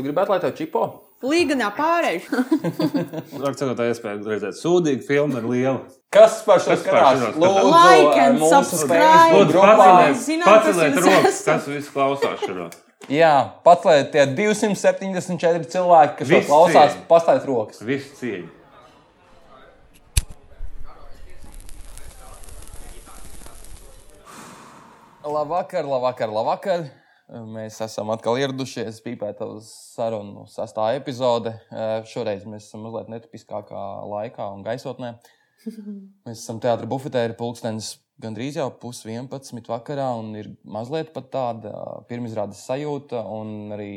Tu gribētu, lai tev čipo? Līganā pārējuši. Var sakot, tā iespēja redzēt sūdīgu filmu ar lielu. Kas par šo skatās? Lūdzu, Like and subscribe. Lūdzu, paceliet jūs rokas, kas viss klausās šurā. Jā, paceliet tie 274 cilvēki, kas to Visi klausās, pastāviet rokas. Viss cieņa. Labvakar, labvakar, labvakar. Mēs esam atkal ieradušies pīpēt uz sarunu sastāvā epizode. Šoreiz mēs esam mazliet netipiskākā laikā un gaisotnē. Mēs esam teātris bufetē, ir pulkstenis gandrīz jau pus 11 vakarā, un ir mazliet pat tāda pirmizrādes sajūta, un arī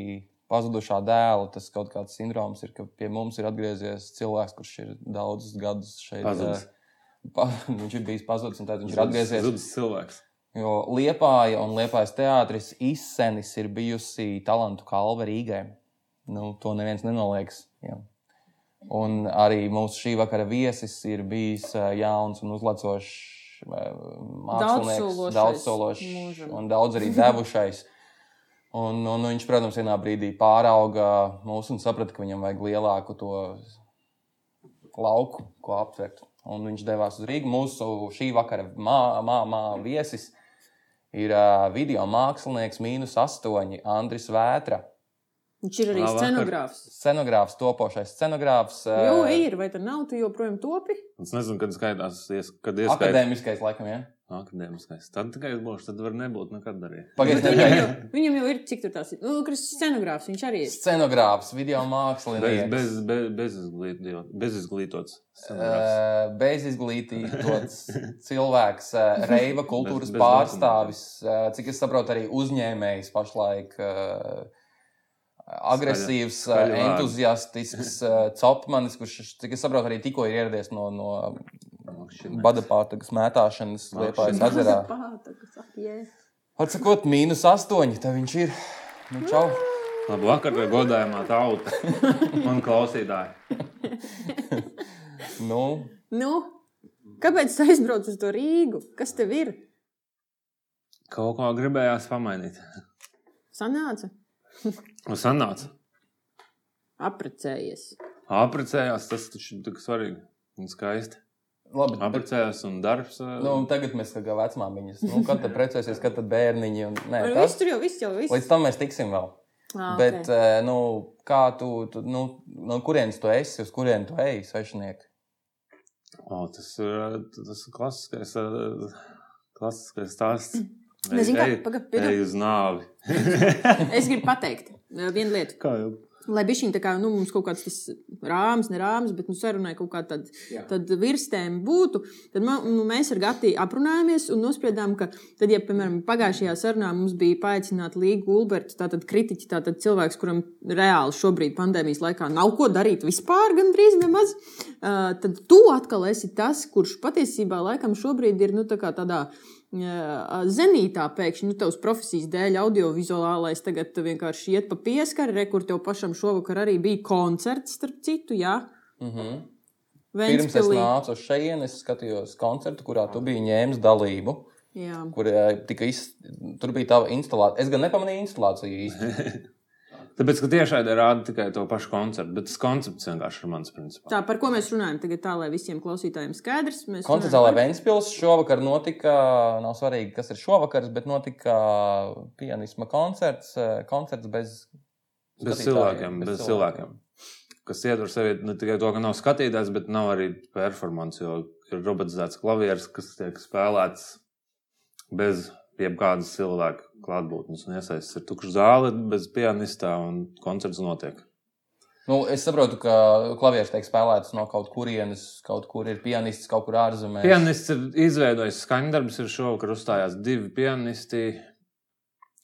pazudušā dēla. Tas kaut kāds sindroms ir, ka pie mums ir atgriezies cilvēks, kurš ir daudzus gadus šeit. Pazudis. Pa, viņš ir bijis pazudis, un tad viņš ir atgriezies. Zudis cilvēks. Jo Liepāja un Liepājas teātris izsenis ir bijusi talantu kalve Rīgai. Nu, to neviens nenoliedz. Un arī mūsu šī vakara viesis ir bijis jauns un uzlacošs mākslinieks, daudzsološs un daudz arī devušais. Un, un viņš, protams, vienā brīdī pārauga mūsu un saprata, ka viņam vajag lielāku to lauku, ko aptvert. Un viņš devās uz Rīgu. Mūsu šī vakara mā, mā, mā viesis ir video mākslinieks, mīnus astoņi, Andris Vētra. Viņš ir arī scenogrāfs. Scenogrāfs, topošais scenogrāfs. ā, Jo, ir, vai tad nav, tu joprojām topi? Es nezinu, kad skaitās, ies- kad ieskaitās Akadēmiskais, laikam, ja? akadēmiskais. Tad tikai es būšu, tad var nebūt nekad arī. Pagaidiet, Viņam jau, viņam jau ir cik tur tās ir. Nu, kas scenogrāfs, viņš arī ir. scenogrāfs, video mākslinieks. bez, bez, bez, izglītot, bez izglītots. Uh, bez izglītīts cilvēks, uh, reiva kultūras Bez- bez pārstāvis, uh, cik es saprotu, arī uzņēmējs pašlaik. Uh, Agresīvs, uh, vārdi. entuziastisks uh, copmanis, kurš, cik es saprotu, arī tikko ir ieradies no, no Makšķinieks. bada pārtagas mētāšanas Liepājas ezerā. Atsakot, mīnus astoņi, tā viņš ir. Nu, čau! Labu vakaru, godājumā tauta un klausītāji. Nu, Nu, kāpēc tu aizbrauc uz to Rīgu? Kas tev ir? Kaut ko gribējās pamainīt. Sanāca? Un sanāca. Apprecējies. Apprecējās, tas taču ir tik svarīgi un skaisti. labi. Apprecējās un darbs. nu, tagad mēs kā vecmāmiņas. Nu, kad tad precēsies, kad tad bērniņi. Un, nē, tas, viss tur jau, viss jau, viss. līdz tam mēs tiksim vēl. Ah, Bet, ok. eh, nu, kā tu, tu nu, no kurienes tu esi, uz kurien tu ej, svešinieki? O, tas ir tas klasiskais, eh, klasiskais stāsts. Ne, zini kā, Ej- paga- piedod. Ej uz nāvi. Es gribu pateikt vienu lietu. Kā jau? Lai bija šī tā kā nu, mums kaut kāds tas rāms, ne rāms, bet nu, sarunai kaut kāda tad, tad virstēma būtu, tad ma- nu, mēs ar Gati aprunājāmies un nospriedām, ka tad, ja, piemēram, pagājušajā sarunā mums bija paaicināta Līga Ulberta, tātad kritiķi, tātad cilvēks, kuram reāli šobrīd pandēmijas laikā nav ko darīt vispār, gandrīz nemaz, tad tu atkal esi tas, kurš patiesībā laikam šobrīd ir nu, tā kā tādā zenītā pēkšņi, nu, tavas profesijas dēļ, audiovizuālais tagad vienkārši iet pa pieskari, re, kur tev pašam šovakar arī bija koncerts, starp citu, jā. Mm -hmm. Ventspilī. Pirms es nācu uz šejienes, es skatījos koncertu, kurā tu biji ņēmis dalību. Jā. Kur tika iz... Tur bija tā instalācija. Es gan nepamanīju instalāciju īsti. Tāpēc, ka tiešai rāda tikai to pašu koncertu, bet tas koncepts vienkārši ir mans principā. Tā, par ko mēs runājam tagad, tā lai visiem klausītājiem skaidrs. Runājam par- Vēnspils šovakar notika, nav svarīgi, kas ir šovakars, bet notika pianisma koncerts, eh, koncerts bez, Bez cilvēkiem, bez cilvēkiem. Kas ietver sevi ne tikai to, ka nav skatītājs, bet nav arī performance. Jo ir robotizēts klavieris, kas tiek spēlēts bez jebkādas cilvēka klātbūtnes un iesaistīts. Ir tukša zāle bez pianistā un koncerts notiek. Nu, es saprotu, ka klavieris tiek spēlēts no kaut kurienes, kaut kur ir pianists, kaut kur ārzemēs. Pianists ir izveidojis skaņdarbus, ir šovakar uzstājās divi pianisti.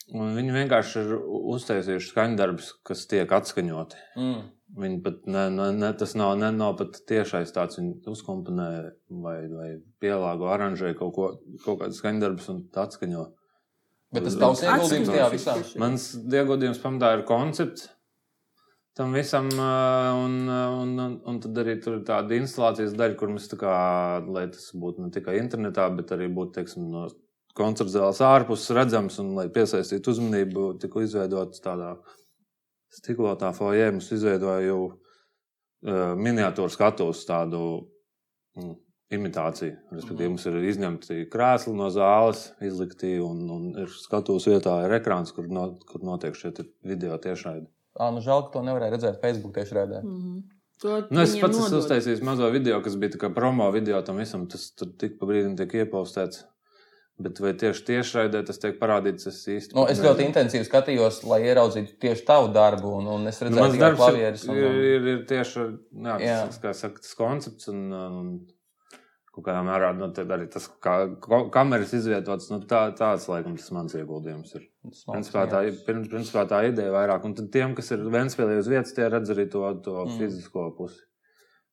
Viņi vienkārši ir uztaisījuši skaņdarbus, kas tiek atskaņoti. Mm. Viņi pat ne, ne, ne, tas nav, ne, nav pat tiešais tāds, viņi uzkomponē vai, vai pielāgo, aranžē kaut, ko, kaut kādu skaņdarbus un atskaņo. Bet tas tavs ieguldījums tajā visā. Mans ieguldījums pamatā ir koncepts tam visam, un, un, un, un tad arī tur ir tāda instalācijas daļa, kur mēs tā kā, lai tas būtu ne tikai internetā, bet arī būtu, teiksim, no koncerta zāles ārpus redzams un lai piesaistītu uzmanību, tika izveidots tādā stiklotā foijē mums izveidoja jau uh, miniatūru skatus, tādu mm, imitāciju. Respektīvi, mums ir izņemti krēsli no zāles, izlikti un, un ir skatuves vietā ir ekrāns, kur, no, kur notiek šie video tiešraidi. Ah, nu žēl, ka to nevarēja redzēt Facebook tiešraidē. Mm -hmm. Nu, es pats esmu uztaisījis mazo video, kas bija kā promo video tam visam. Tas tur tik pa brīdim tiek iepaustēts. Bet vai tieši tiešraidē tas tiek parādīts? Es īsti Nu, es ļoti intensīvi skatījos, lai ieraudzītu tieši tavu darbu, un, un es Nu, redzēju, Mans ka darbs ir, klavieris un, ir, un, ir, ir tieši jā, Jā. tas, kā saka, tas koncepts un, un kaut kādā mērā nu, arī tas, kā kameras izvietotas. Nu, tā, tāds, laikam, tas mans ieguldījums ir. Principā tā, ir- principā tā ideja vairāk. Un tiem, kas ir Ventspēlī uz vietas, tie redz arī to, to mm. fizisko pusi,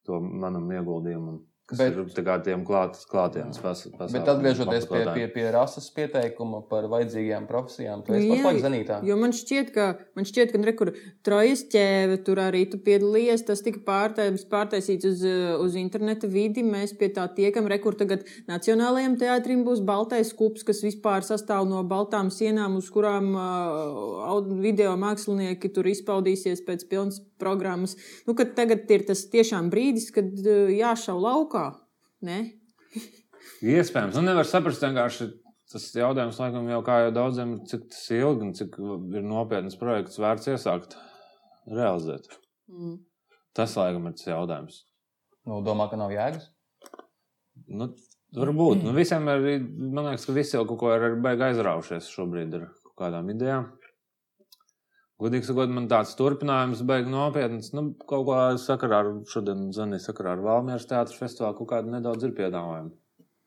to manam ieguldījumam. Kas Bet- ir tā kā tiem klāt, klātienes pasākumiem. Bet atgriežoties pie, pie, pie rases pieteikuma par vajadzīgajām profesijām, tu esi Nu, jā, pašlaik zenītā. Jo man šķiet, ka, man šķiet, ka rekur, trojas ķēve tur arī tu piedalījies. Tas tika pārtais, pārtaisīts uz, uz interneta vidi. Mēs pie tā tiekam. Rekur tagad Nacionālajiem teātrim būs baltais kups, kas vispār sastāv no baltām sienām, uz kurām uh, video mākslinieki tur izpaudīsies pēc pilnas programmas. Nu, kad tagad ir tas tiešām brīdis, kad uh, jāšau laukā. Ne? Iespējams, nu nevar saprast vienkārši. Tas jautājums, laikam, jau kā jau daudziem, ir, cik tas ilgi un cik ir nopietns projekts vērts iesākt realizēt. Mm. Tas, laikam, ir tas jautājums. Nu, domā, ka nav jēgas. Nu, varbūt. Nu, visiem ir, man liekas, ka visi jau kaut ko ir baigi aizraujušies šobrīd ar kādām idejām. Godīgi sakot, man tāds turpinājums beigas nopietns. Nu, kaut kā sakarā ar šodien zvanīju sakarā ar Valmieras teātras festivālu, kaut kāda nedaudz ir piedāvājuma.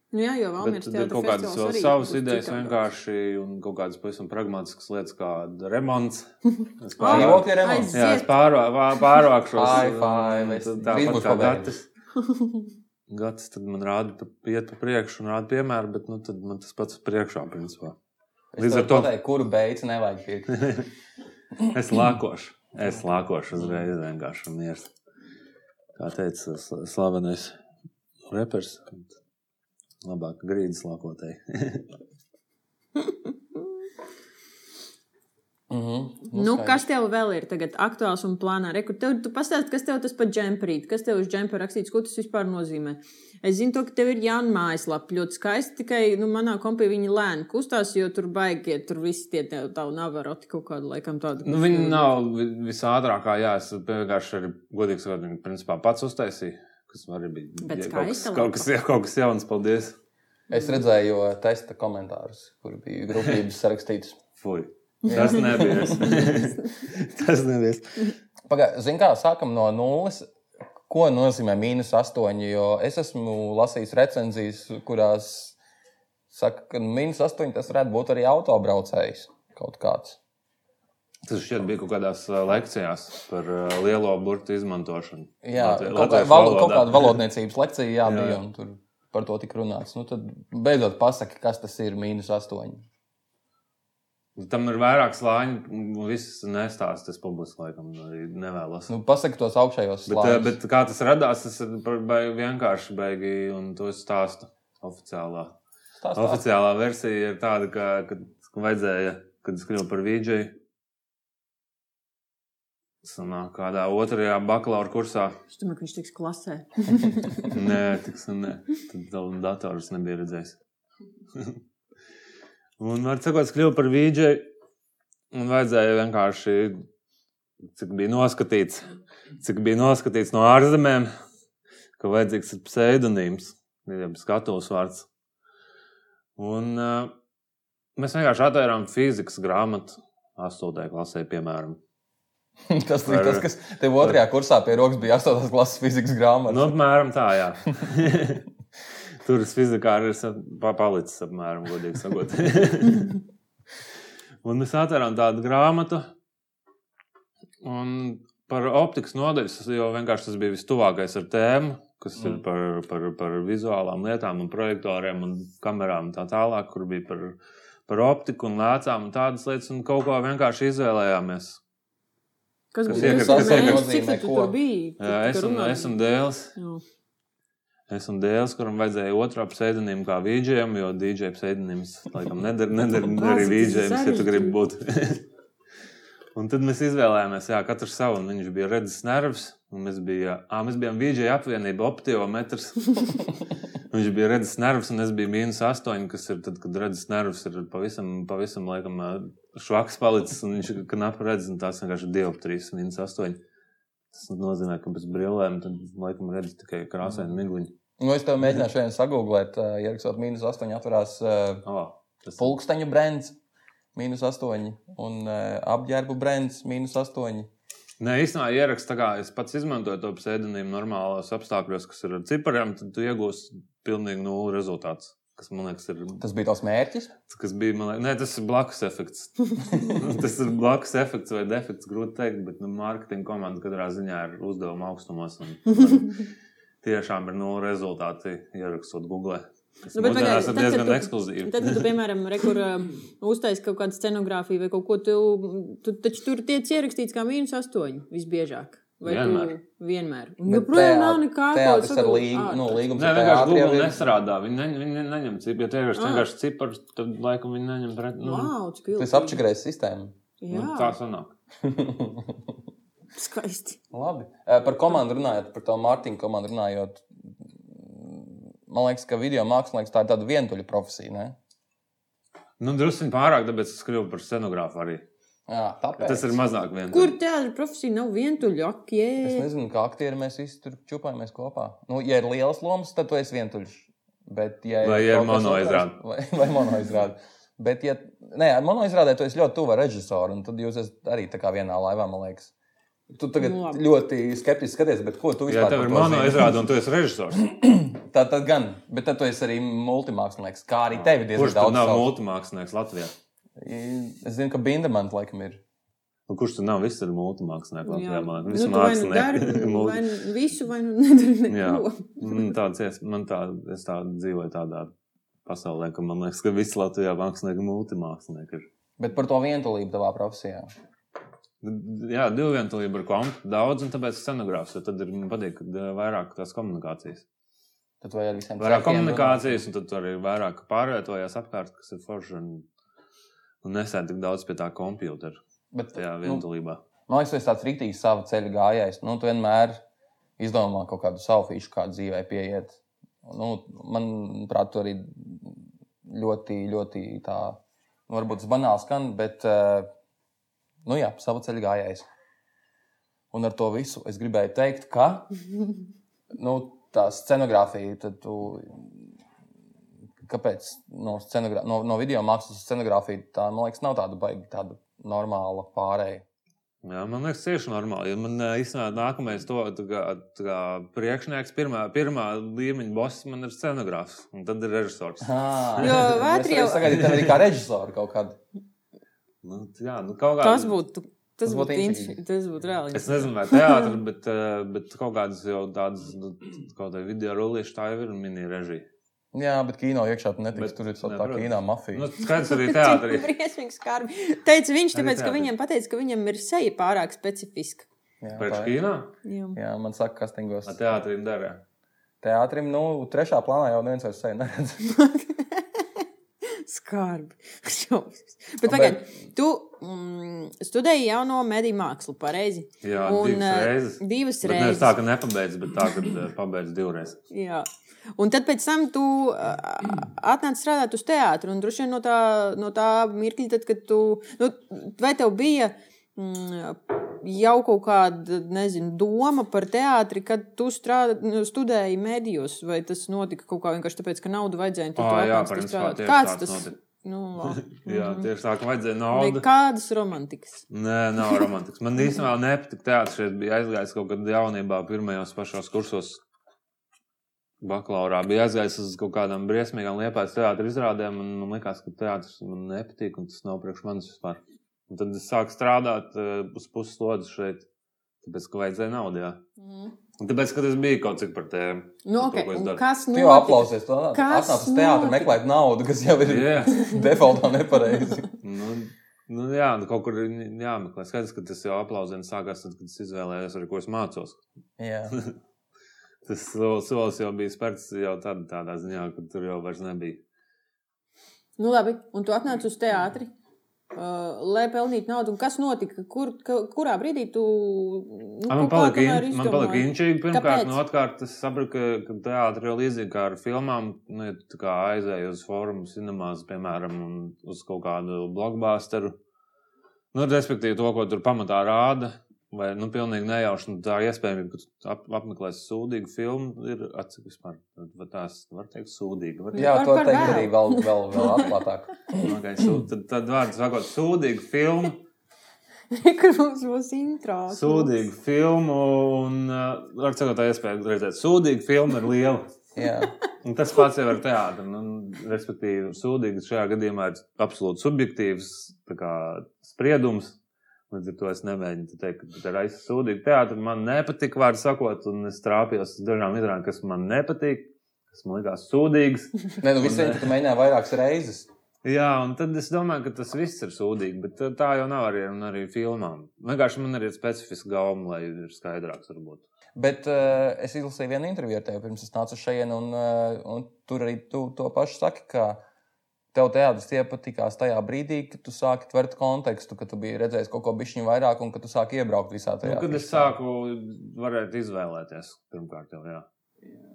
Nu, jā, jo Bet Valmieras tad ir kaut kādas vēl savas idejas vienkārši un kaut kādas pavisam pragmatiskas lietas, kā remonts. Es pārvā- Dzīvokļa remonts. Jā, es pārvā, vā- pārvākšos. Fai, un fai, es tad drīz Tāpat kā. Gatis. Gatis tad man rāda, iet pa priekšu un rāda piemēru, bet nu, tad man tas pats priekšā, principā. Es Līdz ar to- pateicu, kuru beidz nevajag pirkt. Es lākošu. Es lākošu uzreiz vienkārši miers. Kā teica sl- slavenais repers, labāk grīdas lākotēji. Nu, kas tev vēl ir tagad aktuāls un plānā? Rekur, tev, tu pastāsti, kas tev tas par džemperīt, kas tev uz džempera rakstīts, ko tas vispār nozīmē. Es zinu, to, ka tev ir jāna mājaslapa ļoti skaisti, tikai nu, manā kompī viņi lēni kustās, jo tur baigi, tur visi tie tev tavu navaroti kaut kādu laikam tādu. Nu, viņi nav vi- visātrākā, jā, es vienkārši arī godīgi sakot, viņi principā pats uztaisīju. Kas arī bija Bet ja, kaut, kas, kaut, kas, jā, kaut kas jauns, paldies. Es redzēju testa komentārus, kur bija grupības sarakstītas. Fui. Tas nebija. Tas nebija. Pagaidiet, kā sākam no nulles. Ko nozīmē mīnus 8? Jo es esmu lasījis recenzijas, kurās saka, ka mīnus 8 tas varētu būt arī autobraucējs kaut kāds. Tas šķiet bija kaut kādās ā, lekcijās par ā, lielo burtu izmantošanu. Jā, Latvi- kaut, kā, valo, kaut kāda valodniecības lekcija jā, Jā. bija, un tur par to tika runāts. Nu, tad beidzot pasaki, kas tas ir mīnus 8. Tam ir vairāk slāņu, un viss nestāsta. Es publiski laikam arī nevēlos. Nu, pasaki tos augšējos Bet, slāņus. bet kā tas radās, tas ir par- baigi vienkārši beigi, un to es stāstu oficiālā. Stāst, stāst. Oficiālā versija ir tāda, ka, kad ka vajadzēja, kad es kļuvu par vīdžeju, sanāk kādā otrajā bakalaura kursā. Es domāju, ka viņš tiks klasē. Nē, tiks, nē. Tad vēl dators nebija redzējis. un, var sakot, es kļuvu par vīdžeju, un vajadzēja vienkārši, cik bija noskatīts, cik bija noskatīts no ārzemēm, ka vajadzīgs ir pseidonīms, jeb skatuves vārds. Un uh, mēs vienkārši atvērām fizikas grāmatu 8. klasē, piemēram. tas bija tas, kas tev otrajā kursā pie rokas bija 8. klases fizikas grāmata. Nu, apmēram tā, jā. Tur es fizikā arī esmu pa- palicis, apmēram, godīgi sakot. un mēs atvērām tādu grāmatu. Un par optikas nodaļas, jo vienkārši tas bija vistuvākais ar tēmu, kas mm. ir par, par, par vizuālām lietām, un projektoriem un kamerām un tā tālāk, kur bija par, par optiku un lēcām un tādas lietas, un kaut ko vienkārši izvēlējāmies. Kas Kas bija tas kas tu es un, es un Dēls. Jā. Es un Dēls, kuram vajadzēja otrā pseidonīmu kā vīdžiem, jo DJ pseidonīms laikam neder, neder Bāc, arī tas ir vīdžiem, ja tu gribi būt. Un tad mēs izvēlējāmies, jā, katrs savu. un Viņš bija redzes nervs, un mēs, bija, ā, mēs bijām VJ apvienība, optiometrs. Viņš bija redzes nervs, un es biju mīnus 8, kas ir tad, kad redzes nervs ir pavisam, pavisam laikam, švaks palicis, un viņš knapi redz, un tās vienkārši dioptrijas, mīnus 8. Tas nozīmē, ka bez brillēm tad, laikam, redz tikai krāsaini migliņi. Nu, es tev mēģināšu šodien sagūglēt, uh, ierakstot mīnus 8, atverās uh, Oh, tas pulksteņu brands, mīnus 8, un uh, apģērbu brands, mīnus 8. Nē, īstenībā ieraksts, tā kā es pats izmantoju to pseidonīmu normālos apstākļos, kas ir ar cipariem, tad tu iegūsi pilnīgi nulli rezultāts. Kas liekas, ir. Tas bija tavs mērķis. Kas bija, liekas, nē, tas ir blakus efekts. tas ir blakus efekts vai defekts, grūti pateikt, bet nu, mārketinga komanda katrā ziņā ir uzdevuma augstumos. Un, tiešām ir nulli rezultāti ierakstot Google. Tas Nu, bet nu, pagaidi, ir tad, diezgan kad tu- ekskluzīvi. Tad, kad tu, piemēram, rekur, uh, uztaisīji kaut kādu scenogrāfiju vai kaut ko tādu, tu taču tur tiek ierakstīts kā mīnus astoņi visbiežāk. Vai Vienmēr. Tu vienmēr. Joprojām teā- nav nekā teātris ko ar sagatavot. līgu, Ā, nu, līgums Nē, vienkārši Google ir- nestrādā. Viņi, ne, viņi neņem cipu. Ja tie ir Ah. vienkārši cipars, tad laikam viņi neņem pret. Nu, Wow, esi apčakarējis sistēmu. nu, Jā, tā sanāk. skaisti. Labi. Par komandu runājot, par to Mārtiņu komandu runājot. Man liekas, ka video mākslinieks tā ir tāda vientuļa profesija. Ne? Nu, druskuļi pārāk, tāpēc es kļuvu par scenogrāfu arī. Jā, tāpēc. Tas ir mazāk vienkārši. Kur teātris profesija nav vientuļa? Ak, Es nezinu, kā aktieri mēs visi tur čupājamies kopā. Nu, ja ir liels lomas, tad tu esi vientuļš. Bet, ja Vai ir monoizrāde. Vai, vai monoizrāde. Bet, ja nē, monoizrādē tu esi ļoti tuvu režisoru, un tad jūs esat arī tā kā vienā laivā, man liekas. Tu tagad Nu, labi. ļoti skeptiski skaties, bet ko tu Jā, vispār tev par ir to mono zini? izrāde, un tu esi režisors. Tā tad gan, bet tad tu esi arī multimākslinieks, kā arī tevi diezgan Kurš tad daudz. nav sauc. multimākslinieks Latvijā? Es zinu, ka Bindemans laikam ir. Nu, kurš tad nav? Viss ir multimākslinieks Latvijā. Man liekas, Nu, nu dari, mākslinieki. vai nu visu, vai nu nedari Jā. neko. Man tāds, ies- man tā, es tā dzīvoju tādā pasaulē, ka man liekas, ka visi Latvijā mākslinieki ir multimākslinieki. ir. Bet par to vientulību tavā profesijā. Jā, divu vientulību ir kompu daudz, un tāpēc scenogrāfs, jo tad ir, man patīk, kad ir vairāk tās komunikācijas. Tad vai ar visiem Vairāk ceļiem komunikācijas, un tad tur arī vairāk pārvietojās apkārt, kas ir forši, un, un nesēd tik daudz pie tā kompjutera runāt? Bet, tajā nu, vientulībā. Man liekas, tas ir tāds rīktīgs sava ceļa gājējs. Nu, tu vienmēr izdomā kaut kādu savu fišu, kā dzīvē pieiet. Nu, manuprāt, tu arī ļoti, ļoti tā, nu, varbūt tas banāli skan, bet, eh, nu jā, sava ceļa gājējs. Un ar to visu es gribēju teikt, ka nu, tā scenogrāfija, tad tu. Kāpēc no, scenogra... no, no video mākslas scenogrāfija tā, man liekas, nav tāda baigta, tāda normāla pārēja. Jā, man liekas, tieši normāli. Jo man eh, īstenībā nākamais to tā kā, tā kā priekšnieks, pirmā, pirmā līmeņa boss man ir scenogrāfs, un tad ir režisors. Jo es- vētri es jau- sagaidīju tevi arī kā režisoru kaut kādu. Nu, jā, nu, kaut kā, Tas būtu. Tas Tas būtu interesanti. Tas būtu reāli. Es nezinu, vai teātris, bet, eh, bet kaut kādas jau tādas nu, kaut kāda video rullīša tā jau ir un mini režija. Jā, bet kino iekšā tu netiks. Bet- Tur ir ne, tā protams. kino mafija. Nu, skaidrs arī teātrī. Briesmīgi skarbi. Teica viņš, tāpēc, ka viņam pateica, ka viņam ir seja pārāk specifiska. Jā, Pēc ir. kīnā? Jā. Jā, man saka, kastingos. Ar teātrī dara. Teātrim, nu, trešā plānā jau neviens vairs sevi neredz. Skarbi. Bet, pagaid, tu mm, studēji jauno mediju mākslu, pareizi? Jā, Un, divas eh, reizes. Divas Bet nevis reizes. tā, ka nepabeidz, bet tā, ka eh, pabeidz divreiz. Jā. Un tad pēc tam tu ā, atnāci strādāt uz teātru. Un droši vien no tā, no tā mirkļa, tad, kad tu. Nu, vai tev bija mm, jau kaut kāda nezinu, doma par teātri, kad tu strādā, nu, studēji medijos? Vai tas notika kaut kā vienkārši tāpēc, ka naudu vajadzēja? tu Ā, jā, principā strādāt? Kāds tas notika. Nu. Jā, tieši tā, ka vajadzēja naudu. Nekādas romantikas. Nē, nav romantikas. Man īstenībā nepatīk teātris. Šeit bija aizgājis kaut kad jaunībā, pirmajos pašos kursos. Bakalaurā bija aizgājis uz kaut kādām briesmīgām liepais teātris izrādēm, un man liekas, ka teātris man nepatīk, un tas nav priekš manis vispār. Un tad es sāku strādāt uh, uz puses slodzes šeit, tāpēc, ka vajadzēja naudu. Jā. Mm. Un tāpēc, ka tas bija kaut cik par tēmu. Nu, par to, okay. ko es un daru. Kas jau notika? aplausies. Tu Kas atnāc uz teātru notika? meklēt naudu, kas jau ir Jā. defaultā nepareizi. Nu, nu, jā, nu, kaut kur jāmeklē. Skaidrs, ka tas jau aplausiens sākās tad, kad es izvēlējos, ar ko es mācos. Jā. Tas sol- solis jau bija spērts jau tad, tādā ziņā, ka tur jau vairs nebija. Nu, labi, un tu atnāci uz teātri. Lai pelnītu naudu. Un kas notika? Kur, kurā brīdī tu nu, A, Man palika, in, man palika inčīgi. Pirmkārt, no atkārt, es sapratu, ka, teātris ir līdzīgi kā ar filmām. Nu, ja kā aizēji uz fórumu, cinemās, piemēram, un uz kaut kādu blockbusteru. Nu, respektīvi, to, ko tur pamatā rāda. Vai nu, pilnīgi nejauši nu, tā iespējamība, ka tu ap, apmeklēsi sūdīgu filmu, ir atcīm vispār. Tās var teikt, sūdīga? Var teikt? Jā, to teikt vēl. arī vēl, vēl, vēl atklātāk. Okay, sūd, tad, tad vārds sakot, sūdīgu filmu. Kur mums būs intro? Sūdīgu filmu, un uh, var sakot, tā iespēja redzēt, sūdīga filma ir liela. Jā. Un tas pats jau ir teātris. Nu, respektīvi, sūdīgs šajā gadījumā ir absolūti subjektīvs tā kā, spriedums. Līdz ar to es nemēģinu te teikt, ka tā ir aizsūdīga teātris. Man nepatika, vārdu sakot, un es trāpījos uz dažām izrādēm, kas man nepatīk, kas man likās sūdīgas. Nē, nu, visi viņi mēģināja vairākas reizes. Jā, un tad es domāju, ka tas viss ir sūdīgi, bet tā- jau nav arī, arī filmām. Vienkārši man ir specifiska gauma, lai ir skaidrāks varbūt. Bet uh, es izlasīju vienu interviju ar tevi pirms es nācu šeit, un, uh, un tur arī tu to pašu saki, ka tev teātris iepatikās tajā brīdī, kad tu sāki tvert kontekstu, ka tu biji redzējis kaut ko bišķiņu vairāk un ka tu sāki iebraukt visā Nu, tajā. kad es sāku varēt izvēlēties, pirmkārt jau, jā.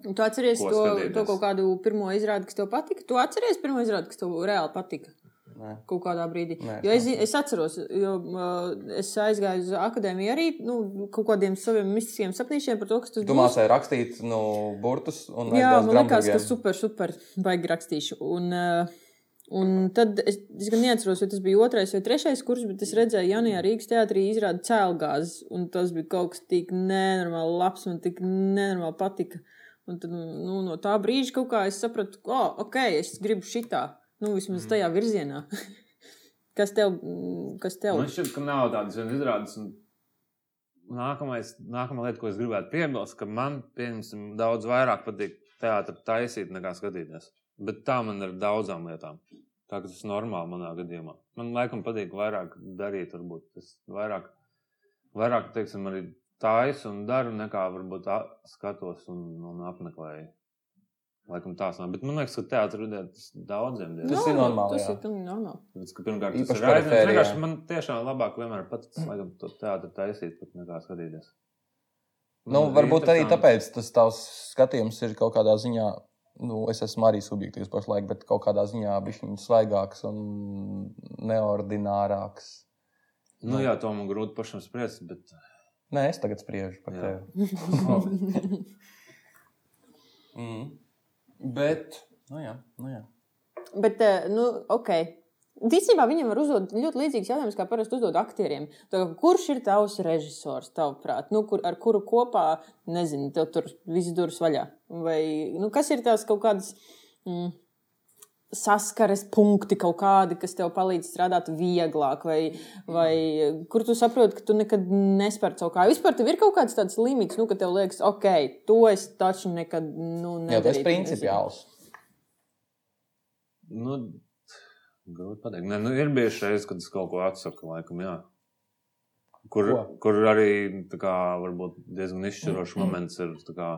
Un tu atceries Ko to, skatīties? to kaut kādu pirmo izrādi, kas tev patika? Tu atceries pirmo izrādi, kas tev reāli patika? Nē. Kaut kādā brīdī. Nē, jo es, es atceros, jo uh, es aizgāju uz akadēmiju arī nu, kaut kādiem saviem mistiskiem sapnīšiem par to, kas tas Tu mācīji rakstīt nu, burtus un Jā, man liekas, ka super, super, baigi rakstīšu. Un, uh, un tad es, es gan neatceros, vai tas bija otrais vai trešais kurs, bet es redzēju, Janijā Rīgas teātrī izrāda cēlgāzes, un tas bija kaut kas tik nenormāli labs, man tik nenormāli patika. Un tad nu, no tā brīža kaut kā es sapratu, ka, oh, ok, es gribu šitā, nu, vismaz tajā virzienā. kas tev, mm, kas tev? Man šķiet, ka nav tādas izrādes. un Nākamais, nākamā lieta, ko es gribētu piebilst, ka man pieņemsim, daudz vairāk patīk teātris taisīt nekā skatīties. Bet tā man ir daudzām lietām. Tā tas ir normāli manā gadījumā. Man laikam patīk vairāk darīt, varbūt tas vairāk, vairāk teiksim, arī taisu un daru, nekā varbūt skatos un, un apmeklēju. Laikam tās nav. Bet man liekas, ka teātris ir daudziem. diezgan. Tas ir normāli, Tas jā. ir pilnīgi normāli. Tāpēc, pirmkārt, tas ir. Vienkārši Man tiešām labāk vienmēr patiks, laikam, to teātri taisīt, pat nekā skatīties. Nu, Man ir varbūt arī tāpēc tas tavs skatījums ir kaut kādā ziņā. Nu, es esmu arī subjektīvs pašlaik, bet kaut kādā ziņā viņš svaigāks un neordinārāks. Nu, jā, to man grūti pašam spriest, bet Nē, es tagad spriežu par Jā. tevi. mm. Bet, nu jā, nu jā. Bet, eh, nu, ok. Ticībā viņam var uzdot ļoti līdzīgus jautājumus, kā parasti uzdod aktieriem. Tā, kurš ir tavs režisors, tavuprāt, nu, kur, ar kuru kopā, nezinu, tev tur viss durvis vaļā? Vai nu, kas ir tās kaut kādas mm, saskares punkti, kaut kādi, kas tev palīdz strādāt vieglāk, vai, vai kur tu saproti, ka tu nekad nespēr savu kāju? Vispār tev ir kaut kāds tāds limits, nu, ka tev liekas, ok, to es taču nekad nu, Jā, tas ir principiāls. nu, grūti pateikt. Nē, nu, ir bijuši reizes, kad es kaut ko atsaku, laikam, jā. Kur, Ko? kur arī kā, diezgan izšķirošs moments ir kā,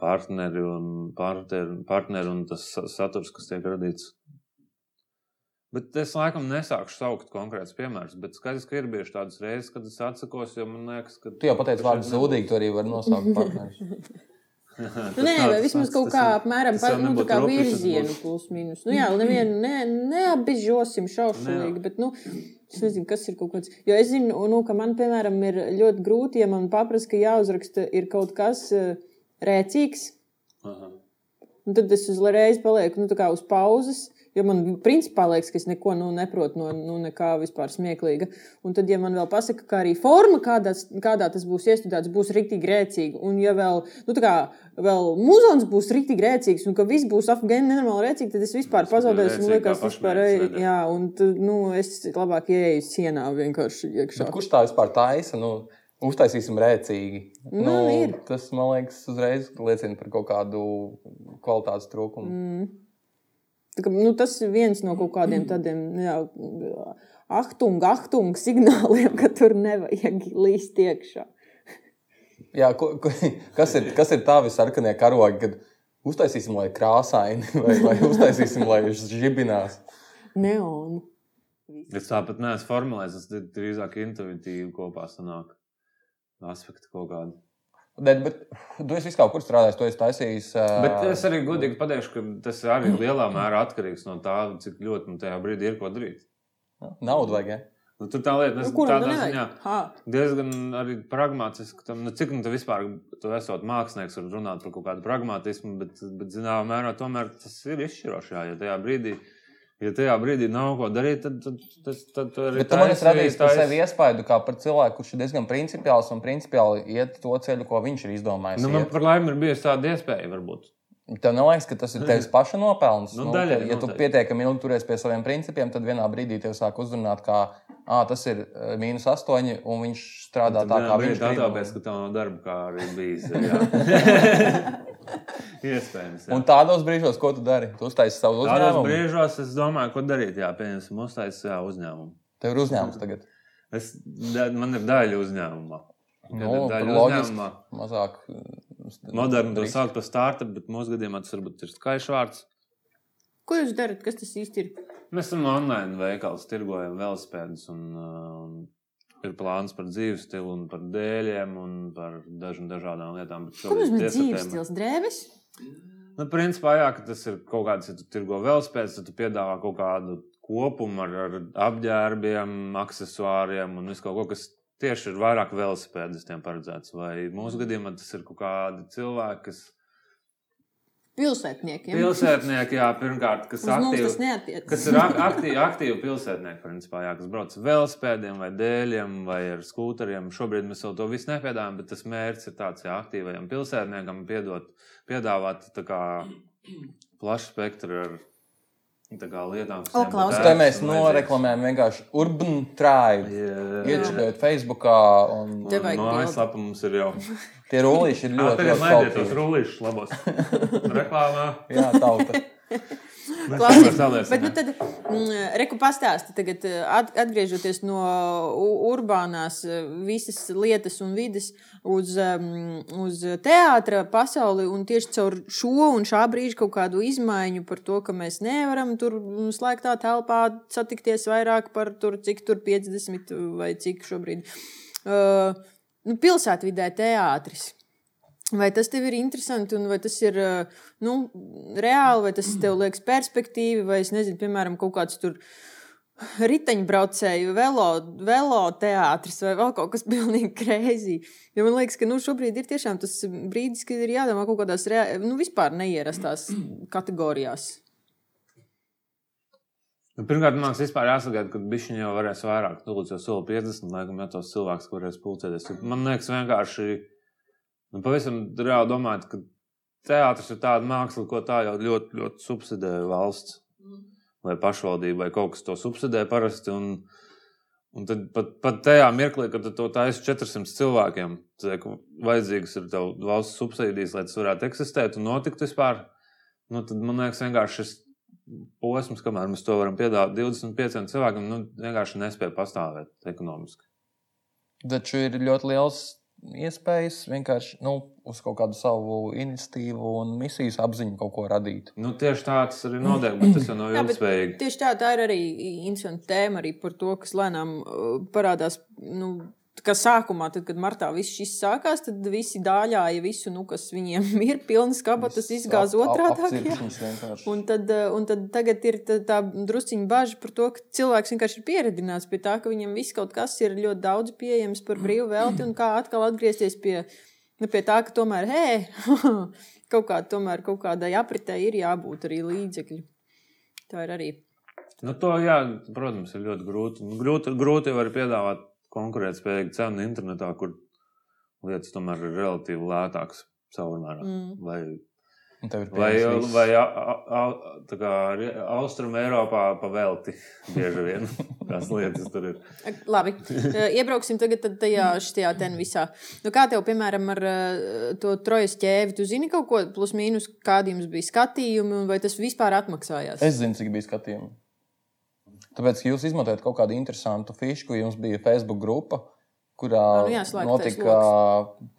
partneri un, partneri, partneri un tas sa- saturs, kas tiek radīts. Bet es laikam nesākšu saukt konkrētus piemērus, bet skaidrs, ka ir bijuši tādas reizes, kad es atsakos, jo man liekas, ka. Tu jau pateici vārdu zudīgi, tu arī vari nosaukt partnerus. Nu, nē, vai vismaz kaut kā apmēram par nu, tā virzienu, plus mīnus. Nu, jā, nevienu ne, neapbežosim šaušalīgi, bet, nu, es nezinu, kas ir kaut kāds. Jo es zinu, nu, ka man, piemēram, ir ļoti grūti, ja man paprasa, ka jāuzraksta ir kaut kas uh, rēcīgs, Aha. un tad es uzreiz palieku, nu, uz pauzes. Jo man principā liekas, ka es neko nu, neprotu no nu, nekā vispār smieklīga. Un tad, ja man vēl pasaka, ka arī forma, kādā, kādā tas būs iestudēts, būs rīktīgi rēcīga, un ja vēl, nu, tā kā vēl muzons būs rīktīgi rēcīgs, un ka viss būs afgāni nenormāli rēcīgi, tad es vispār Tas pazaudēšu. ir Man liekas, kā vispār, ne? jā, un tad, nu, es labāk ieeju sienā vienkārši iekšā. Bet kurš tā vispār taisa? Nu, uztaisīsim rēcīgi. Nu, ir. tas, man liekas, uzreiz liecina par kaut kādu kvalitātes trūkumu. Mm. Tā Kā, nu, tas ir viens no kaut kādiem tādiem jā, ahtung, ahtung signāliem, ka tur nevajag līst iekšā. Jā, ko, ko, kas, ir, kas ir tavi sarkanie karogi, kad uztaisīsim, lai krāsaini, vai, vai uztaisīsim, lai viņš žibinās? Neonu. Es tāpat neesmu formulējis, tas drīzāk intuitīvi kopā sanāk. Aspekti kaut kādi. Bet, bet tu esi kaut kur strādājis, tu esi taisījis. Uh, Bet es arī godīgi pateikšu, ka tas arī lielā mērā atkarīgs no tā, cik ļoti man tajā brīdī ir ko darīt. Naudu vajag. Ja? Nu, tur tā lieta, Nu, kuram tādā nevajag? ziņā diezgan arī pragmatiski. Tam, nu, cik nu, tu vispār, tu esot mākslinieks, var runāt par kaut kādu pragmatismu, bet, bet zināmā mērā tomēr tas ir izšķirošs. jā, Ja tajā brīdī, ja tajā brīdī nav ko darīt, tad, tad, tad, tad tu arī Bet tu man esi taisi- radījis par sevi iespēju kā par cilvēku, kurš ir diezgan principiāls un principiāli iet to ceļu, ko viņš ir izdomājis. Nu, Nu, man par laimi ir bijusi tāda iespēja, varbūt. Tev neliekas, ka tas ir tevs paša nopelns. Nu, daļai ka, ja tu noteikti. pietiekami ilgi turies pie saviem principiem, tad vienā brīdī tev sāk uzrunāt, ka ah, tas ir mīnus astoņi, un viņš strādā Tad tā, kā viņš grib. Tāpēc, ka tā nav darba, kā arī bijis. Iespējams. jā. Un tādos brīžos, ko tu dari? Tu uztaisīji savu Tādos uzņēmumu. brīžos es domāju, ko darīt. Jā, pieņemsim, uztaisīt jā, uzņēmumu. Tev ir uzņēmums tagad. Es, man ir daļa uzņēmumā. Kad Nu, daļa uzņēmumā. Mazāk. Moderni to sauc par startup, bet mūsu gadījumā tas varbūt ir skaļš vārds. Ko jūs darat? Kas tas īsti ir? Mēs esam online veikals, tirgojam velospēdus un um, ir plāns par dzīves stilu un par dēļiem un par dažām dažādām lietām. bet Ko nozīmē dzīves stils? Drēbes? Nu, principā, jā, ka tas ir kaut kāds, ja tu tirgo velospēdus, tad tu piedāvā kaut kādu kopumu ar, ar apģērbiem, accessoriem un visu kaut ko, kas tieši ir vairāk velosipēdistiem paredzēts. Vai mūsu gadījumā tas ir kaut kādi cilvēki, kas Pilsētniekiem. pilsētnieki, jā, pirmkārt, kas aktīvi. Kas ir ak- aktīvi, aktīvi pilsētnieki, principā, jā, kas brauc ar velospēdiem, vai dēļiem, vai ar skūteriem. Šobrīd mēs to visu nepiedāvājam, bet tas mērķis ir tāds, ja aktīvajam pilsētniekam piedot, piedāvāt kā plašu spektru ar tā kā lietām, kas Tā ērtas mēs noreklamējam vienkārši Urban Tribe. Jā, Iečakojot Facebookā, un Tev vajag No aizslapa mums ir jau. tie rullīši ir ļoti, Tagad ļoti laidiet tos rullīšus labos. Reklāmā. Jā, tauta. Klausies, Bet, nu, tad, mm, reku pastāsti tagad, eh, at, atgriežoties no urbānās eh, visas lietas un vidas uz, uz teātra pasauli un tieši caur šo un šā brīža kaut kādu izmaiņu par to, ka mēs nevaram tur mm, slēgtā telpā satikties vairāk par tur, cik tur 50 vai cik šobrīd. Uh, nu, pilsētvidē teātris. Vai tas tev ir interesanti, un vai tas ir uh, nu, reāli, vai tas tev liekas perspektīvi, vai es nezinu, piemēram, kaut kāds tur riteņbraucēju, velo, velo teātris vai vēl kaut kas pilnīgi krēsī. Jo man liekas, ka nu, šobrīd ir tiešām tas brīdis, kad ir jādomā kaut kādās rea... nu, vispār neierastās kategorijās. Nu, pirmkārt, man liekas, vispār jāsagaida, ka viņš jau varēs vairāk, nu, jau soli 50, laikam, ja tos cilvēkus varēs pulcēties. Man liekas, vienkārši, nu, pavisam reāli domājot, ka teātris ir tāda māksla, ko tā jau ļoti, ļoti subsidē valsts vai pašvaldība vai kaut kas to subsidē parasti. Un, un tad pat, pat tajā mirklī, kad to taisi 400 cilvēkiem, tad vajadzīgas ir valsts subsīdijas, lai tas varētu eksistēt un notikt vispār. Nu, tad man liekas, vienkārši šis posms, kamēr mēs to varam piedāvāt 25 cilvēkiem, nu, vienkārši nespēja pastāvēt ekonomiski. Taču ir ļoti liels iespējas vienkārši nu, uz kaut kādu savu iniciatīvu un misijas apziņu kaut ko radīt. Nu, tieši tā tas arī notiek, bet tas jau nav ilgspējīgi. Tieši tā, tā ir arī interesanta tēma arī par to, kas lēnām uh, parādās. Nu, Kā sākumā, tad, kad martā viss šis sākās, tad visi dāļāja visu, nu, kas viņiem ir, pilnas kabatas izgāza otrā daļā. Un tad, uh, un tad tagad ir tā, tā drusciņa bažas par to, ka cilvēks vienkārši ir pieredzināts pie tā, ka viņam viss kaut kas ir ļoti daudz pieejams par brīvu velti, un kā atkal atgriezties pie, nu, pie tā, ka tomēr, hei, kaut, kā, tomēr kaut kādai apritē ir jābūt arī līdzekļi. Tā ir arī. Nu, to, jā, protams, ir ļoti grūti. Grūti, grūti var piedāvāt konkurētspējīgu cenu internetā, kur lietas tomēr ir relatīvi lētākas savumērā. Mm. Vai, Vai, vai, vai a- a- tā kā Austrum Eiropā pavelti bieži vien tās lietas tur ir. Labi, Eh, iebrauksim tagad tad tajā šajā ten visā. Nu, kā tev, piemēram, ar eh, to trojas ķēvi, tu zini kaut ko plus mīnus, kādi jums bija skatījumi, un vai tas vispār atmaksājās? Es zinu, cik bija skatījumi. Tāpēc, ka jūs izmantojat kaut kādu interesantu fišu, jums bija Facebook grupa, kurā Nu jā, notika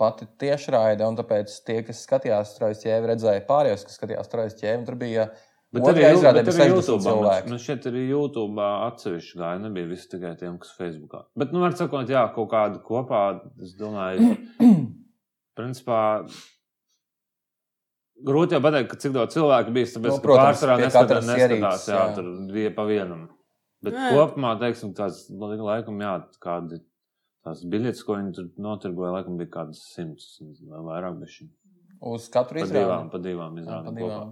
pati tiešraide. un Tāpēc tie, kas skatījās straujas ķēvi, redzēja pārējos, kas skatījās straujas ķēvi. Tur bija Bet Otrajā arī, izrādē bija arī 60 YouTube. Man, cilvēki. man šķiet, arī YouTube atsevišķi gāja. Nebija visi tikai tiem, kas Facebookā. Bet, nu, var sakot, jā, kaut kādu kopā, es domāju, principā. Grūti jau pateikt, ka cik daudz cilvēku bija. Tāpēc, Nu, no, protams, pārsvarā pie neskatās, neskatās jā, jā. tur bija pa vienam. Bet Jā. jā. kopumā, teiksim, tāds laikam, jā, kādi tās biļetes, ko viņi tur notirgoja, laikam bija kādas simts vai vairāk. bišķiņ. Uz katru Pa divām, izrādi. pa divām izrādēm. kopā.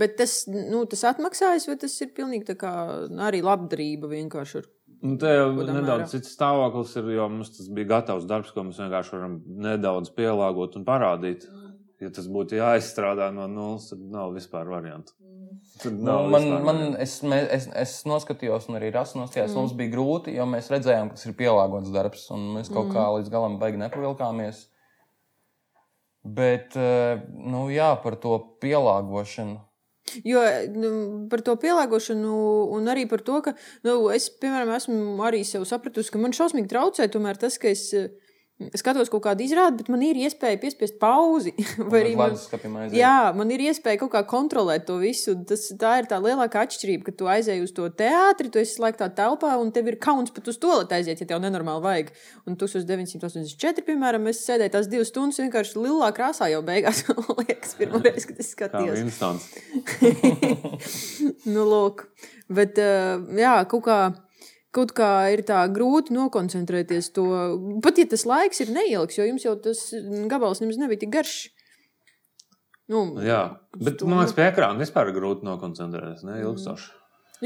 Bet tas, nu, tas atmaksājas, vai tas ir pilnīgi tā kā nu, arī labdarība vienkārši? Ar... Nu, te jau Kādā nedaudz mērā? cits stāvoklis ir, jo mums tas bija gatavs darbs, ko mēs vienkārši varam nedaudz pielāgot un parādīt. Ja tas būtu jāizstrādā no nulles, tad nav vispār variantu. Tad Nu, nav man, vispār man, variantu. es, mē- es, es noskatījos, un arī Rasa noskatījās. Mm. Mums bija grūti, jo mēs redzējām, ka tas ir pielāgots darbs, un mēs kaut mm. kā līdz galam baigi nepavilkāmies. Bet, eh, nu, jā, par to pielāgošanu. Jo nu, par to pielāgošanu, un arī par to, ka nu, es, piemēram, esmu arī sev sapratusi, ka man šausmīgi traucē tomēr tas, ka es eh, skatos kaut kādu izrādi, bet man ir iespēja piespiest pauzi. Vai arī man, man... jā, man ir iespēja kaut kā kontrolēt to visu. Tas, tā ir tā lielākā atšķirība, ka tu aizēji uz to teātri, tu esi slēgtā telpā, un tev ir kauns pat uz to aiziet, ja tev nenormāli vajag. Un 1984, piemēram, es sēdēju tās divas stundas vienkārši lilā krāsā jau beigās. liekas, pirmā reize, kad es skatījos. instants. nu, lūk. Bet, uh, jā, kaut kā, kaut kā ir tā grūti nokoncentrēties to. Pat ja tas laiks ir neilgs, jo jums jau tas gabals nemaz nebija tik garš. Nu, Jā, bet man liekas, pie ekrāna vispār ir grūti nokoncentrēties. Ne, ilgstoši.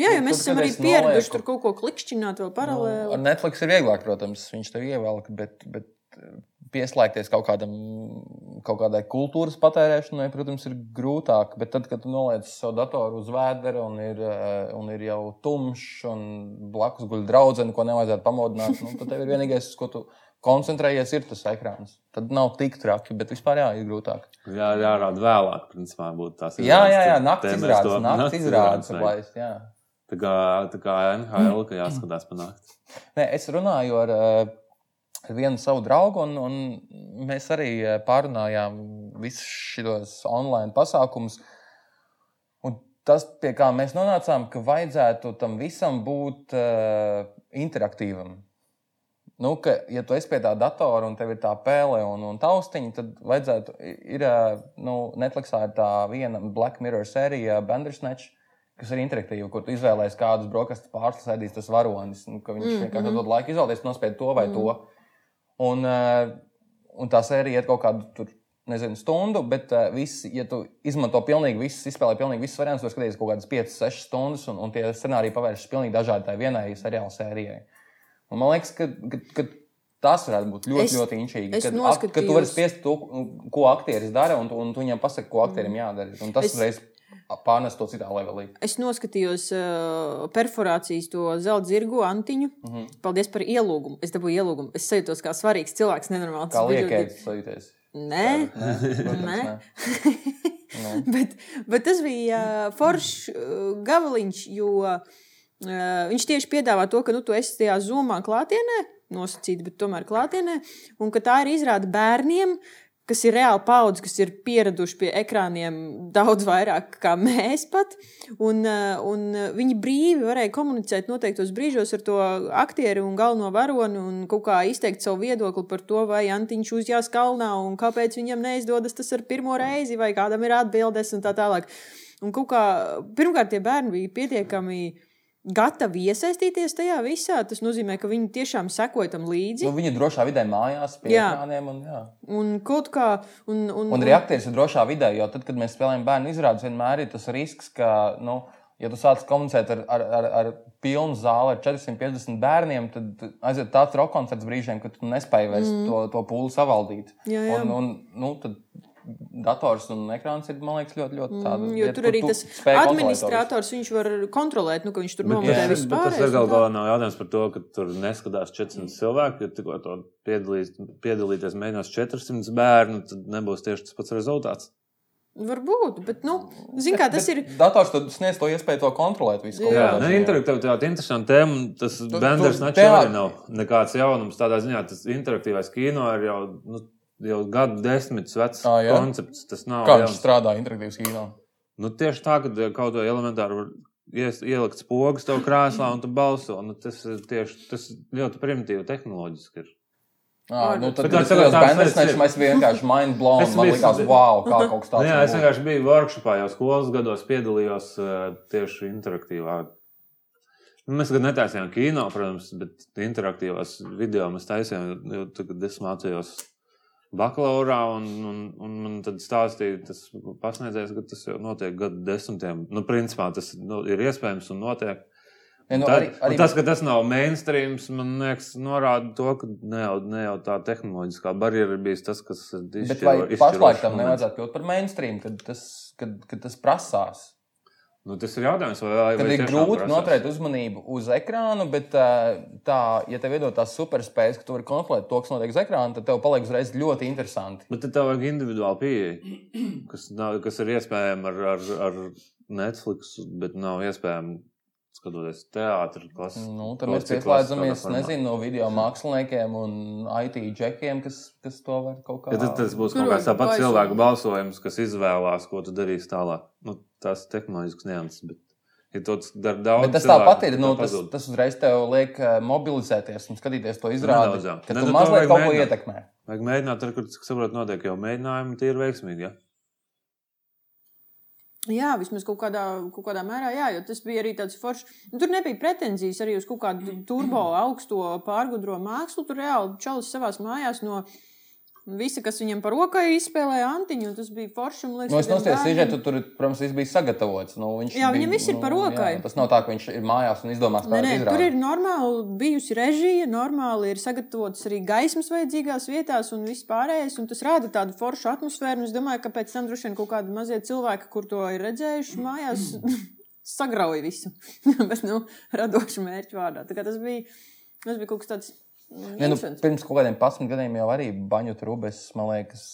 jā, jo Nu, mēs esam arī pieraduši tur kaut ko klikšķināt vēl Nu, paralēli. ar Netflix ir vieglāk, protams, viņš tev ievelk, bet, bet pieslēgties kaut, kādam, kaut kādai kultūras patērēšanai, protams, ir grūtāk. Bet tad, kad tu noliec savu datoru uz vēdera un ir, eh, un ir jau tumšs un blakus guļ draudzene, ko nevajadzētu pamodināt, nu, tad tev ir vienīgais, uz ko tu koncentrējies, ir tas ekrāns. Tad nav tik traki, bet vispār jā, ir grūtāk. Jā, jārāda vēlāk, principā, būtu tās Jā, jā, jā, te mēs izrādes, to- naktas izrādes. laist, jā. Tā kā, tā kā NHL, ka jāskatās pa nakti. Nē, es runāju ar, ar vienu savu draugu, un, un mēs arī eh, pārunājām visus šos online pasākumus. Un tas, pie kā mēs nonācām, ka vajadzētu tam visam būt uh, interaktīvam. Nu, ka, ja tu esi pie tā datora un tev ir tā pēle un, un taustiņa, tad vajadzētu. Ir eh, nu, Netflixā ir tā viena Black Mirror sērija, Bandersnatch, kas ir interaktīva, kur tu izvēlējies kādus brokastu pārslas ēdīs tas varonis. Un, ka viņš mm, vienkārši dod laiku izvēlēties, nospēj to vai mm. to. Un, eh, un tā sērija iet kaut kādu tur. Nezinu, stundu, bet uh, visi, ja tu izmanto pilnīgi visus, izspēlē pilnīgi visus variantus, tad skaties kaut kādas 5, 6 stundas, un, un tie scenāriji pavēršas pilnīgi dažādi tai vienai seriāla sērijai. Un man liekas, ka, ka, ka tas varētu būt ļoti, Es- ļoti inčīgi. Kad, ak- kad tu vari spiest to, ko aktieris dara, un, un tu viņam pasaki, ko aktierim jādara. Un tas Es- uzreiz pārnes to citā levelī. Es noskatījos uh, perforācijas to zelta zirgu antiņu. Mm. -hmm. Paldies par ielūgumu. Es dabūju ielūgumu. Es jūtos kā svarīgs cilvēks, nenormāli. Kā liekais sajūties. Nē, Nē, protams, Nē. nē. Bet, bet tas bija uh, foršs uh, gabaliņš, jo uh, viņš tieši piedāvā to, ka nu, tu esi tajā zumā klātienē, nosacīti, bet tomēr klātienē, un ka tā ir izrāda bērniem. Kas ir reāli paudze, kas ir pieraduši pie ekrāniem daudz vairāk nekā mēs pat. Un, uh, un uh, viņi brīvi varēja komunicēt noteiktos brīžos ar to aktieru un galveno varoni un kaut kā izteikt savu viedokli par to, vai Antiņš uzjās kalnā un kāpēc viņam neizdodas tas ar pirmo reizi, vai kādam ir atbildes un tā tālāk. Un kā, pirmkārt, tie bērni bija pietiekami gatavi iesaistīties tajā visā. Tas nozīmē, ka viņi tiešām sekoja tam līdzi. Nu, viņi ir drošā vidē mājās, pie ekrāniem. Un, jā. Un kaut kā. Un, un, Un arī aktieris ir drošā vidē, jo tad, kad mēs spēlējam bērnu izrādes, vienmēr ir tas risks, ka, nu, ja tu sāc komunicēt ar, ar, ar, ar pilnu zāli, ar 450 bērniem, tad aiziet tāds roka koncerts brīžiem, kad tu nespēji vairs mm. to, to pūli savaldīt. Jā, jā. Un, un, nu, tad dators un ekrāns ir, man liekas, ļoti, ļoti tāda. Mm, jo vieta, tur arī tas administrators viņš var kontrolēt, nu, ka viņš tur tas, visu bet tas pārējo. ir gal galā nav jautājums par to, ka tur neskatās 400 cilvēku. Ja tikko to piedalīs, piedalīties mēģinās 400 bērnu, tad nebūs tieši tas pats rezultāts. Varbūt, bet, nu, zin kā, tas Bet ir. Dators tad sniedz to iespēju to kontrolēt. Visu, Jā, kādā ne, ziņā. interaktivitāte ir interesanta tēma. un Tas Tu- Benders arī nav nekāds jaunums. Tādā ziņā tas interaktīvais kino ir jau, nu, jau gadu desmitus vecs Ā, jā? koncepts. Tas nav Kā viņš strādā interaktīvas kino? Nu, tieši tā, ka eh, kaut ko elementāru ielikt spogus tev krēslā un tu balso. Nu, tas ir tieši tas ļoti primitīvi tehnoloģiski. Ir. Ah, nu, tad, kad tā- es tas ir- mēs vienkārši mind blown. Es Man biju- likās, wow, kā kaut kas tāds. jā, es vienkārši biju workshopā jau skolas gados, piedalījos uh, tieši interaktīvā. Nu, mēs gan netaisījām kino, protams, bet interaktīvās video mēs taisījām, jo tad, kad es mācījos bakalaurā, un, un, un man tad stāstīja tas pasniedzējs, ka tas jau notiek gadu desmitiem. Nu, principā tas nu, ir iespējams un notiek. Ja, nu, Tad, arī, arī, un tas, ka tas nav mainstream, man liekas, norāda to, ka ne jau, ne jau tā tehnoloģiskā barjera ir bijusi tas, kas ir Bet vai pašlaik izšķirošs tam nevajadzētu kļūt par mainstream, kad tas, kad, kad tas prasās? Nu, tas ir jautājums, vai, vai Kad vai ir grūti noturēt uzmanību uz ekrāna, bet tā, ja tev iedod tās superspējas, ka tu vari kontrolēt to, kas notiek uz ekrāna, tad tev paliek uzreiz ļoti interesanti. Bet tad tev vajag individuāli pieeja, kas, nav, kas ir iespējama ar, ar, ar Netflix, bet nav iespējama skatoties teātrī. Nu, tad mēs pieslēdzamies nezinu, no video māksliniekiem un IT džekiem, kas, kas to var kaut kā Ja tas, tas būs Tur kaut kāds baisot. cilvēku balsojums, kas izvēlās, ko tu darīsi tālāk. Nu, tas ir tehnoloģisks nianses. Bet, ja daudz, Bet tas tāpat ir. Nu, tā tas, pazūd. tas uzreiz tev liek ā, mobilizēties un skatīties to izrādi. Nedaudz, jā. Ka Ne, tu nu, to mazliet kaut ko ietekmē. Vajag mēģināt, tur, kur cik saprotu, notiek jau mēģinājumi, tie ir veiksmīgi. Ja? Jā, vismaz kaut kādā, kaut kādā mērā, jā, jo tas bija arī tāds foršs. Nu, tur nebija pretenzijas arī uz kaut kādu turbo augsto pārgudro mākslu. Tur reāli čalis savās mājās no visa, kas viņam par rokai izspēlēja antiņu. Tas bija forši. liekas, Nu, es nostājos bērniem- sižetu, tur, protams, viss bija sagatavots. Nu, viņš Jā, viņam viss ir par rokai. Jā, tas nav tā, ka viņš ir mājās un izdomās Nē, nē, tur izrādi. ir normāli bijusi režija, normāli ir sagatavotas arī gaismas vajadzīgās vietās un viss pārējais. Un tas rada tādu foršu atmosfēru. Es domāju, ka pēc tam droši vien kaut kādi mazie cilvēki, kur to ir redzējuši mājās, sagrauj visu. Bet, nu, radošu mērķu vārdā. Tā kā tas bija, tas bija kaut kas tāds. Mm, Ja, nu, pirms kaut kādiem pasmit gadiem jau arī Baņu Trubes, man liekas,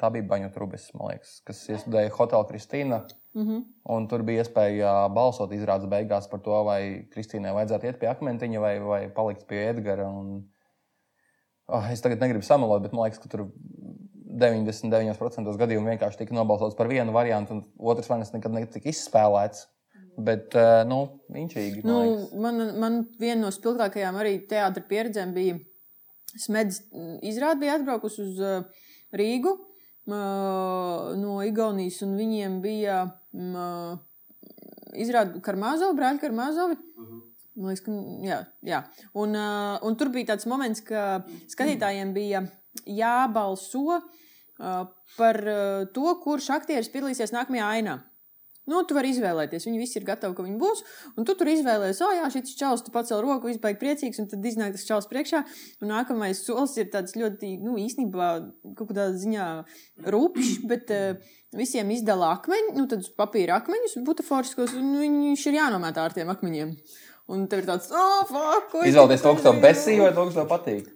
tā bija Baņu Trubes, man liekas, kas iestudēja Hotel Kristīna. Mhm. Un tur bija iespēja balsot izrādes beigās par to, vai Kristīnai vajadzētu iet pie akmentiņa vai, vai palikt pie Edgara. Un... Oh, es tagad negribu samalot, bet man liekas, ka tur 99% gadījumu vienkārši tika nobalsots par vienu variantu, un otrs variants nekad netika izspēlēts. Bet, nu, inčīgi. man Nu, man, man viena no spilgtākajām arī teātris pieredzēm bija Smedz izrāde, bija atbraukusi uz uh, Rīgu uh, no Igaunijas, un viņiem bija uh, izrāde Karmāzovi, brāļi Karmāzovi. Man liekas, ka, jā, jā. Un, uh, un tur bija tāds moments, ka skatītājiem bija jābalso uh, par uh, to, kurš aktieris piedalīsies nākamajā ainā. Nu, tu vari izvēlēties. Viņi visi ir gatavi, ka viņi būs. Un tu tur izvēlējies, oh, jā, šis čels, tu pacēl roku, izbaigi priecīgs, un tad iznāk tas čels priekšā. Un nākamais solis ir tāds ļoti, nu, īstenībā kaut kādā ziņā rupšs, bet uh, visiem izdala akmeņus, nu, tādus papīra akmeņus, butaforskos, un viņš ir jānomētā ar tiem akmeņiem. Un tev ir tāds, oh, fuck, Izvēlēties to, kas tev izdarīju?" besīja, vai to, kas tev patīk.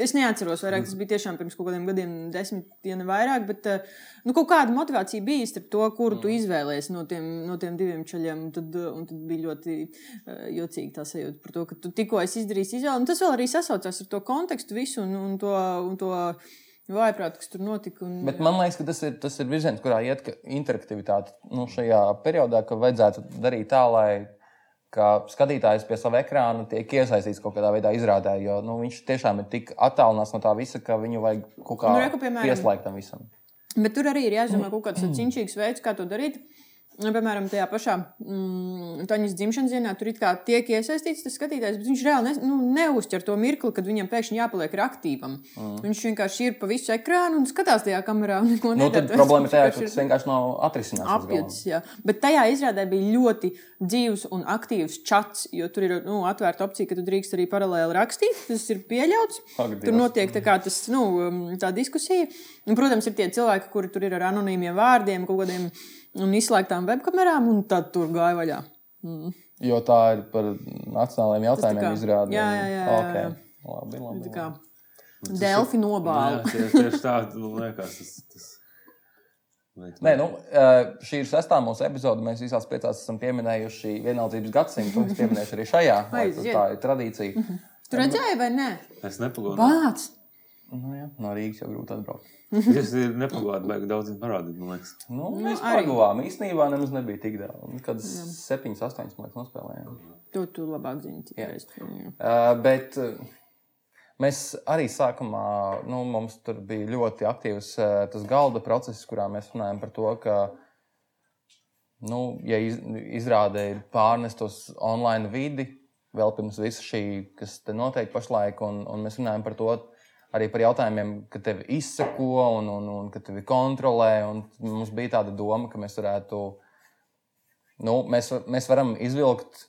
Es neatceros, vairāk tas bija tiešām pirms kaut kādiem gadiem, desmit, ne vairāk. Bet eh, nu, kaut kāda motivācija bija starp to, kuru tu izvēlējies no tiem, no tiem diviem ceļiem. Un tad, eh, un tad bija ļoti uh, jocīgi tā sajūta par to, ka tu tikko esi izdarījis izvēli. Un tas vēl arī sasaucās ar to kontekstu visu un, un to. Un to Vājprāt, kas tur notika. Un, Bet man liekas, ka tas ir, tas ir virziens, kurā iet interaktivitāte nu, šajā periodā, ka vajadzētu darīt tā, lai ka skatītājs pie sava ekrāna tiek iesaistīts kaut kādā veidā izrādē, jo nu, viņš tiešām ir tik attālināts no tā visa, ka viņu vajag kaut kā Nu, pieslēgt tam visam. Bet tur arī ir jāizdomā kaut kāds cīņšīgs veids, kā to darīt. Piemēram, tajā pašā mm, Taņas dzimšanas dienā tur it kā tiek iesaistīts tas skatītājs, bet viņš reāli ne, nu, neuzķer to mirkli, kad viņam pēkšņi jāpaliek aktīvam. Mm. Viņš vienkārši ir pa visu ekrānu un skatās tajā kamerā. Nu, nedara. tad problēma ir tajā, ka tas vienkārši nav atrisināts. apjūts. jā. Bet tajā izrādē bija ļoti dzīves un aktīvs čats, jo tur ir nu, atvērta opcija, ka tu drīkst arī paralēli rakstīt. Tas ir pieļauts. Ak, Tur notiek tā, tas, nu, um, tā diskusija. Un, protams, ir tie cilvēki, kuri tur ir ar anonīmiem vārdiem, kaut kādiem un izslēgtām webkamerām, un tad tur gāja vaļā. Mm. Jo tā ir par nacionālajiem jautājumiem kā- izrādē. jā, jā, jā, jā, Okay. jā. Labi, labi, Tā kā labi. Delfi Jā, nobāla. tieši, tā, man liekas, tas. tas... Nē, nu, šī ir sestā mūsu epizode. Mēs visās piecās esam pieminējuši vienaldzības gadsimtu. Es pieminēšu arī šajā. Aiziet. Tā ir tradīcija. Tu redzēji vai nē? Es nepagūnu. Nu, jā, no Rīgas jau grūti atbraukt. Es nepagāju, vajag daudz parādīt, man liekas. Nu, Nu, mēs arī. pagavām. Īstenībā nemaz nebija tik daudz. Kad septiņas, astoņas liekas nospēlējām. To tu labāk zini. Jā. citreiz. Jā. Uh, bet uh, mēs arī sākumā, nu, mums tur bija ļoti aktīvs uh, tas galda process, kurā mēs runājam par to, ka, nu, ja iz, izrāde ir pārnest uz online vidi, vēl pirms visa šī, kas te notiek pašlaik, un, un mēs runājam par to. Arī par jautājumiem, ka tevi izsako un, un, un ka tevi kontrolē. Mums bija tāda doma, ka mēs varētu, nu, mēs, mēs varam izvilkt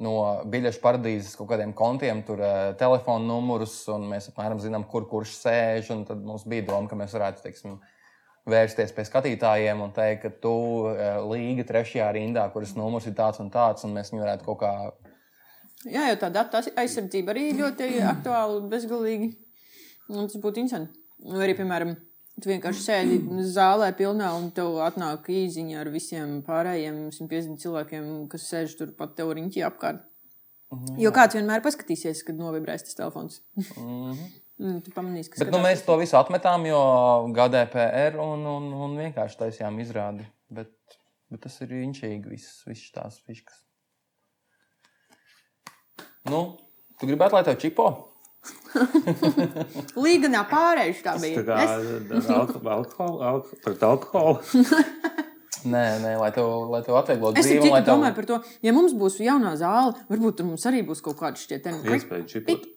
no biļešu paradīzes kaut kādiem kontiem, tur uh, telefona numurus, un mēs apmēram zinām, kur kurš sēž. Tad mums bija doma, ka mēs varētu teiksim, vērsties pie skatītājiem un teikt, ka tu uh, līga trešajā rindā, kuras numurs ir tāds un tāds, un mēs viņu varētu kaut kā. Jā, jo tā datu aizsardzība arī ļoti aktuāla un bezgalīga. Un tas būtu interesanti. Vai arī, piemēram, tu vienkārši sēdi zālē pilnā un tev atnāk īziņa ar visiem pārējiem 150 cilvēkiem, kas sēž tur pat tev riņķī apkārt. Jo kāds vienmēr paskatīsies, kad novibrēs tas telefons. Mm, tu pamanīsi, ka Bet nu, mēs to visu atmetām, jo GDPR un, un, un vienkārši taisījām izrādi. Bet, bet tas ir inčīgi, visas, visas tās fiškas. Nu, tu gribētu, lai tev čipo? Līganā pārējuši tā bija. tā kā Es, alkoholu, alkoholu, pret alkoholu. Nē, nē, lai tev, lai tev atvieglotu es dzīvi. tikai un lai tev- domāju par to, ja mums būs jaunā zāle, varbūt tur mums arī būs kaut kāda šķietena. Iespēja čipot.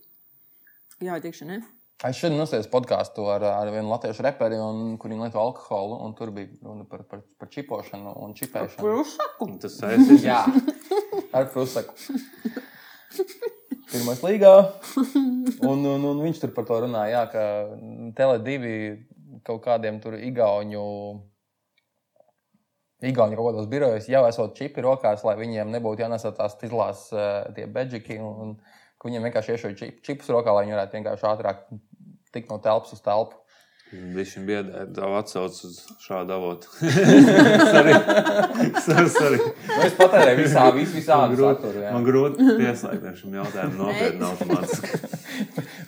Jā, teikšu, ne? Es šodien nosēju podkāstu ar, ar vienu latviešu reperi, un, kur viņi lieto alkoholu. un Tur bija runa par, par, par čipošanu un čipēšanu. Prusaku. Tas saistīts. Jā, ar prusaku. Pirmais līgā. Un, un, un viņš tur par to runāja, jā, ka Tele2 kaut kādiem tur igauņu. Igauni kaut kādos birojos jau esot čipi rokās, lai viņiem nebūtu jānesa tās tīzlās tie beidžiki. Un, ka viņiem vienkārši iešauj čip, čipus rokā, lai viņi varētu vienkārši ātrāk tikt no telpas uz telpu. Viņš ir biedē, tev atsauc uz šādu avotu. Es arī. Es. Nu, patērēju visā, vis, visādi grūti, man grūti pieslēgt šim jautājumam nopietni automātiski.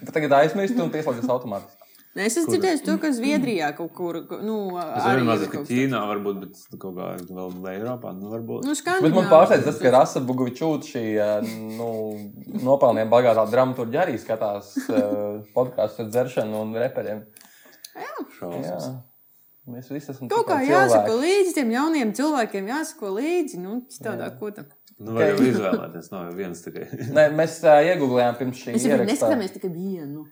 Bet Tagad aizmirst un pieslēdzas automātiski. Nē, es esmu dzirdējis to, ka Zviedrijā kaut kur, nu, Es arī mazliet, ka Ķīnā varbūt, bet kaut kā vēl Eiropā, nu varbūt. Nu, Bet man pārsteidz tas, ka Rasa Buļbuļsūta šī eh, nu, nopelniem bagātā dramaturga arī skatās uh, podkāstu ar dzeršanu un reperiem. Jā, Šausmas. Mēs visi esam Kaut kā jāsako līdzi tiem jauniem cilvēkiem, jāsako līdzi. Nu, tādā ko tam. Nu, var jau izvēlēties, nav jau viens tikai. Nē, mēs uh, iegūlējām pirms šī Mēs jau ieraksta. neskatāmies tikai vienu.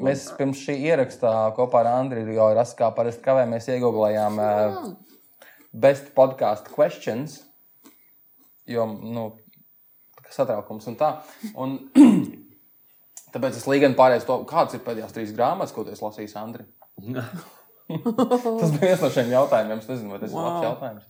Mēs pirms šī ierakstā kopā ar Andriu jau Rasa kā parasti kavējamies iegūlējām uh, best podkāstu questions. Jo, nu, satraukums un tā. Un, tāpēc es līgani pārējais to, kādas ir pēdējās trīs grāmatas, ko tu esi lasījis, Andri? Tas bija viens no šiem jautājumiem. Es nezinu, vai tas wow. ir labs jautājums.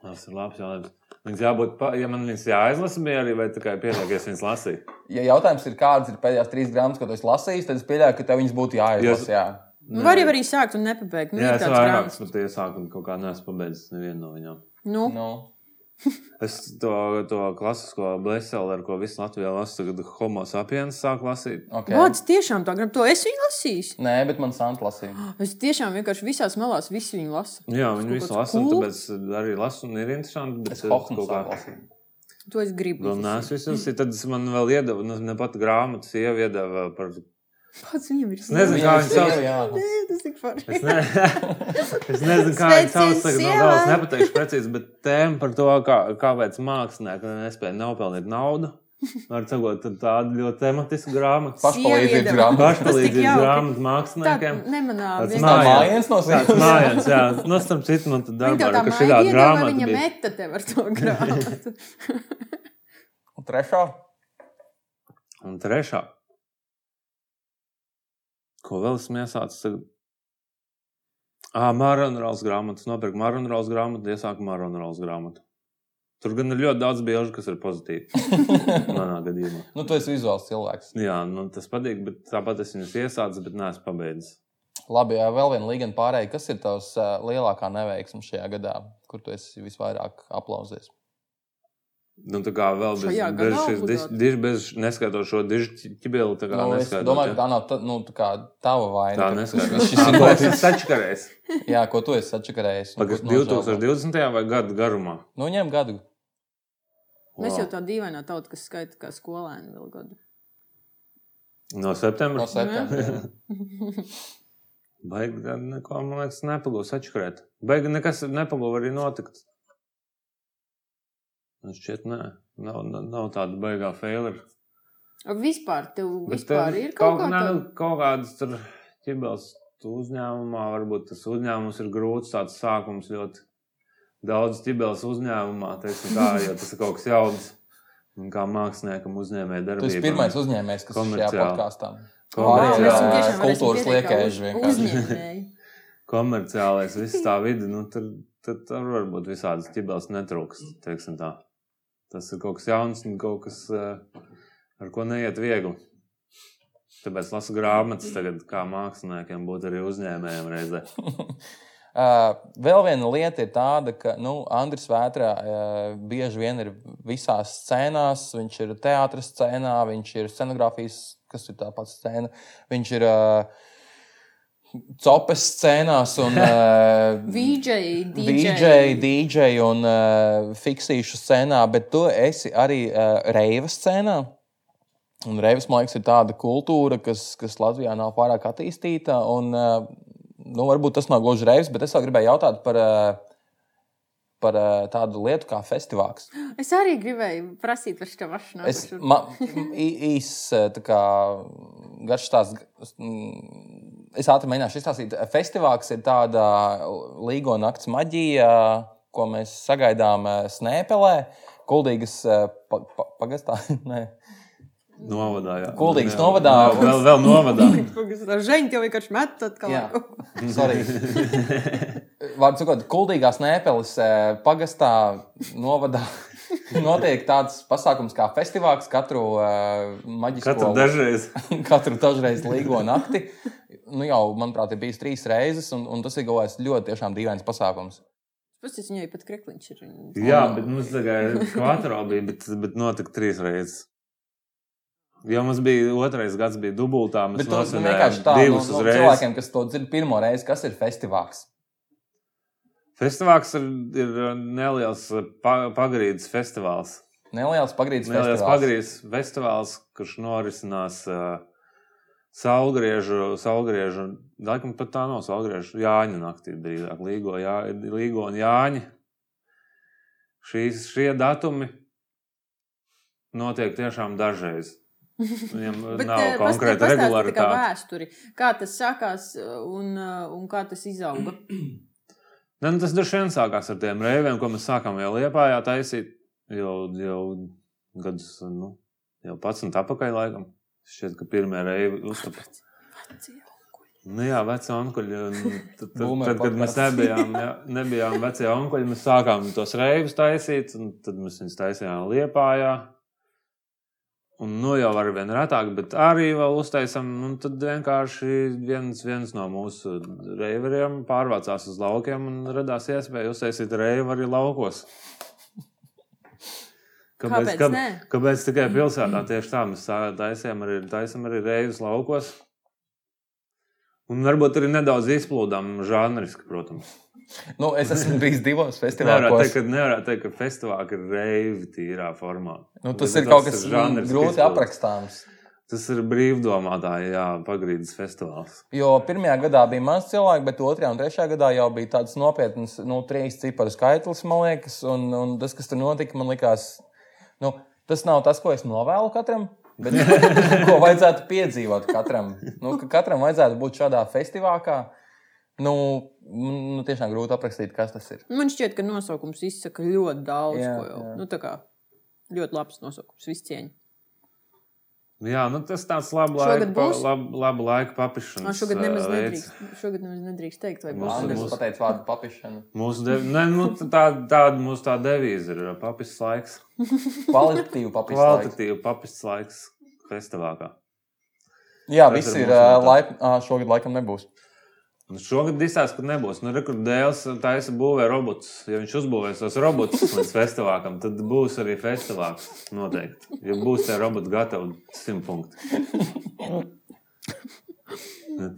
Tas ir labs jautājums. Viņas jābūt, pa, ja man viņas jāizlasa, arī, vai tikai pietiekami viņas lasīja. Ja jautājums ir, kādas ir pēdējās trīs grāmatas, ko tu esi lasījis, tad es pieļauju, ka tev viņas būtu jāizlasa. Jā. Nu, var jau arī sākt un nepabeigt. Nu, Jā, ir es tāds vairākas grāmatas. pat iesāku un kaut kā neesmu pabeidzis nevienu no viņām. Nu, Nu, Es to, to klasisko bestselleru, ko visu Latviju lasu, tagad Homo sapiens sāk lasīt. okay. Vārds tiešām tā grib. To es viņu lasīju. Nē, bet man sānt lasīja. Es tiešām vienkārši visās malās visu viņu lasu. Jā, viņi visu lasa, un cool. tāpēc arī lasu, un ir interesanti. Bet Es eh, hohmu sāku lasīt. To es gribu. vēl neesmu izlasījis. Tad es man vēl iedeva, nu, ne pat grāmatu, sieva iedeva par. Pats viņam ir. Es nezinu, kā viņi sauc. Jā, Nē, tas tik forši. Es, ne, es nezinu, kā viņi sauc, tagad no galvas nepateikšu precīzi, bet tēma par to, kā, kāpēc mākslinieki nespēja nopelnīt naudu. Var sakot, tad tāda ļoti tematiska grāmata. Pašpalīdzības. Tas tik Pašpalīdzības Tā māksliniekiem. Tā Mājās. mājiens no sienas. mājās, jā. Nu, starp citu, man tad darbā, tā ka šī iedeva, grāmata viņa bija. meta tev ar to grāmatu. Un Trešā. Un trešā. Ko vēl esmu iesācis tagad? Ah, Māronrāls grāmatas. Nopirku Māronrāls grāmatu, iesāku Māronrāls grāmatu. Tur gan ir ļoti daudz biežu, kas ir pozitīvi. Manā gadījumā. Nu, tu esi vizuāls cilvēks. Jā, nu, tas patīk, bet tāpat es viņus iesācu, bet neesmu pabeidzis. Labi, jā, vēl viena līga pārējai. Kas ir tavs lielākā neveiksme šajā gadā, kur tu esi visvairāk aplausies? Nu, tā kā vēl bez, bez, gadā šis, diž, obligāti? diž, bez neskaitot šo dižu ķibeli. Tā kā Nu, es neskaitot, domāju, ka tā nav ta, nu, tā kā tava vaina. Tā ka neskaitot. Šis ir ir noticis. sačakarējis. Jā, ko tu esi tu nožēlo? 2020. vai gadu garumā? Nu, ņem gadu. Mēs Wow. jau tā dīvainā tauta, kas skaita kā skolēni vēl gadu. No septembra. No septembra. Baigi, neko, man liekas, nepagūs atšķirēt. Baigi, nekas nepagūs arī notikt. Man šķiet, nē, nav, nav, nav tāda baigā failera. Vispār, tev vispār tev ir kaut kaut, tāda. kaut kādas tur ķibels uzņēmumā, varbūt tas uzņēmums ir grūts, tāds sākums ļoti daudz ķibels uzņēmumā, teiksim tā, jo tas ir kaut kas jauns. Un kā māksliniekam uzņēmē Tu darbību. esi pirmais uzņēmējs, kas ir šajā podkāstā. Ir, varēsim kultūras liekēži vienkārši. Uzņēmēji. komerciālais, viss tā vidi, nu, tur, tur, tur var būt visādas ķibels netrūks, teiksim tā. Tas ir kaut kas jauns un kaut kas, eh, ar ko neiet viegli. Tāpēc lasu grāmatas tagad, kā māksliniekiem būt arī uzņēmējiem reizē. Uh, vēl viena lieta ir tāda, ka nu, Andris Vētrā uh, bieži vien ir visās scēnās. Viņš ir teātris scēnā, viņš ir scenogrāfijas, kas ir tā pati scēna. Viņš ir uh, copes scēnās un VJ, DJ. DJ, DJ un uh, fiksīšu scēnā, bet tu esi arī uh, reivas scēnā. Un reivas, man liekas, ir tāda kultūra, kas, kas Latvijā nav pārāk attīstīta. Un, uh, nu, varbūt tas nav gluži reivs, bet es vēl gribēju jautāt par, uh, par uh, tādu lietu kā festivāls. Es arī gribēju prasīt par šo mašīnu. Es īsi tā garš stāsts. Es ātri mēģināšu izstāstīt. Festivāls ir tāda līgo nakts maģija, ko mēs sagaidām eh, Snēpelē, Kuldīgas pa, pa, pagastā. Nē. Novadā, jā. Kuldīgas Jā, novadā. Vēl, vēl, vēl novadā. Žēņi jau vienkārši met atkal. Jā. Sorry. Vārdu sakot, Kuldīgās Nēpeles pagastā novadā notiek tāds pasākums kā festivāls katru uh, maģisko Katru dažreiz. katru dažreiz līgo nakti. Nu, jau, manuprāt, ir bijis trīs reizes, un, un tas ir kaut kāds ļoti tiešām dīvains pasākums. Puses viņai pat krekliņš ir. Jā, bet mums tagad kvatro bija, bet, bet notika trīs reizes. Jo mums bija otrais gads, bija dubultā. Mēs tas nosvinējām vienkārši tā, nu, divus nu, uzreiz. cilvēkiem, kas to dzird pirmo reizi, kas ir festivāls. Festivāls ir, ir neliels pa, pagrīdes festivāls. Neliels pagrīdes Neliels festivāls. pagrīdes festivāls, kurš norisinās uh, Saulgriežu, saulgriežu, laikam pat tā nav saulgriežu, Jāņa naktī drīzāk, Līgo, jā, Līgo un Jāņa. Šīs, šie datumi notiek tiešām dažreiz. Viņam Bet, nav eh, konkrēta pastāsti kā regularitāte. vēsturi, kā tas sākās uh, un, uh, un kā tas izauga. Ne, nu, tas droši vien sākās ar tiem reiviem, ko mēs sākām jau Liepājā taisīt. Jau, jau gadus, nu, jau pats un apakaļ laikam. Šķiet, ka pirmie reivi uztapa. Nu, jā, veci onkuļi. un Tad, tad, tad kad mēs nebijām, jā, nebijām veci onkuļi, mēs sākām tos reivus taisīt, un tad mēs viņus taisījām Liepājā. Un nu jau ar vien retāk, bet arī vēl uztaisām. Un tad vienkārši viens, viens no mūsu reiveriem pārvācās uz laukiem un radās iespēja uztaisīt reivu arī laukos. Kāpēc kāpēc, nē? kāpēc tikai pilsētā? Tieši tā mēs taisījām arī, taisām arī reivus laukos. Un varbūt arī nedaudz izplūdām žanriski, protams. Nu, es esmu bijis divos Nevarētu festivālos. teikt, ka, nevarētu teikt, ka festivāli ir reivi tīrā formā. Nu, tas Bet ir kaut kas grūti izpildīts. aprakstāms. Tas ir brīvdomātāji, jā, pagrīdes festivāls. Jo pirmajā gadā bija maz cilvēku, bet otrajā un trešajā gadā jau bija tāds nopietns, nu, trīs ciparu skaitlis, man liekas. Un, un tas, kas tur notika, man likās, nu, tas nav tas, ko es novēlu katram. Bet ko vajadzētu piedzīvot katram? Nu, ka katram vajadzētu būt šādā festivālā. Nu, nu, tiešām grūti aprakstīt, kas tas ir. Man šķiet, ka nosaukums izsaka ļoti daudz. Jā, ko jau. jā. Nu, tā kā ļoti labs nosaukums, viss cieņa. Jā, nu, tas tāds Šogad laika, pa, lab, labi laika Man papišanas. šogad nemaz nedrīkst, šogad nemaz nedrīkst teikt, vai būs. Andris mūsu- pateica vārdu papišana. Mūsu dev... ne, nu, tā, tāda mūsu tā devīze ir papis laiks. Kvalitatīvu papišanu. Kvalitatīva papis laiks festivālā. Jā, Tas viss ir ir laip, šogad laikam nebūs. Nu, šogad izsāks, ka nebūs. Nu, re, kur dēls taisa būvē robotus. Ja viņš uzbūvēs tos robotus līdz festivālam, tad būs arī festivāls. Noteikti. Ja būs tie roboti gatavi, simt punkti.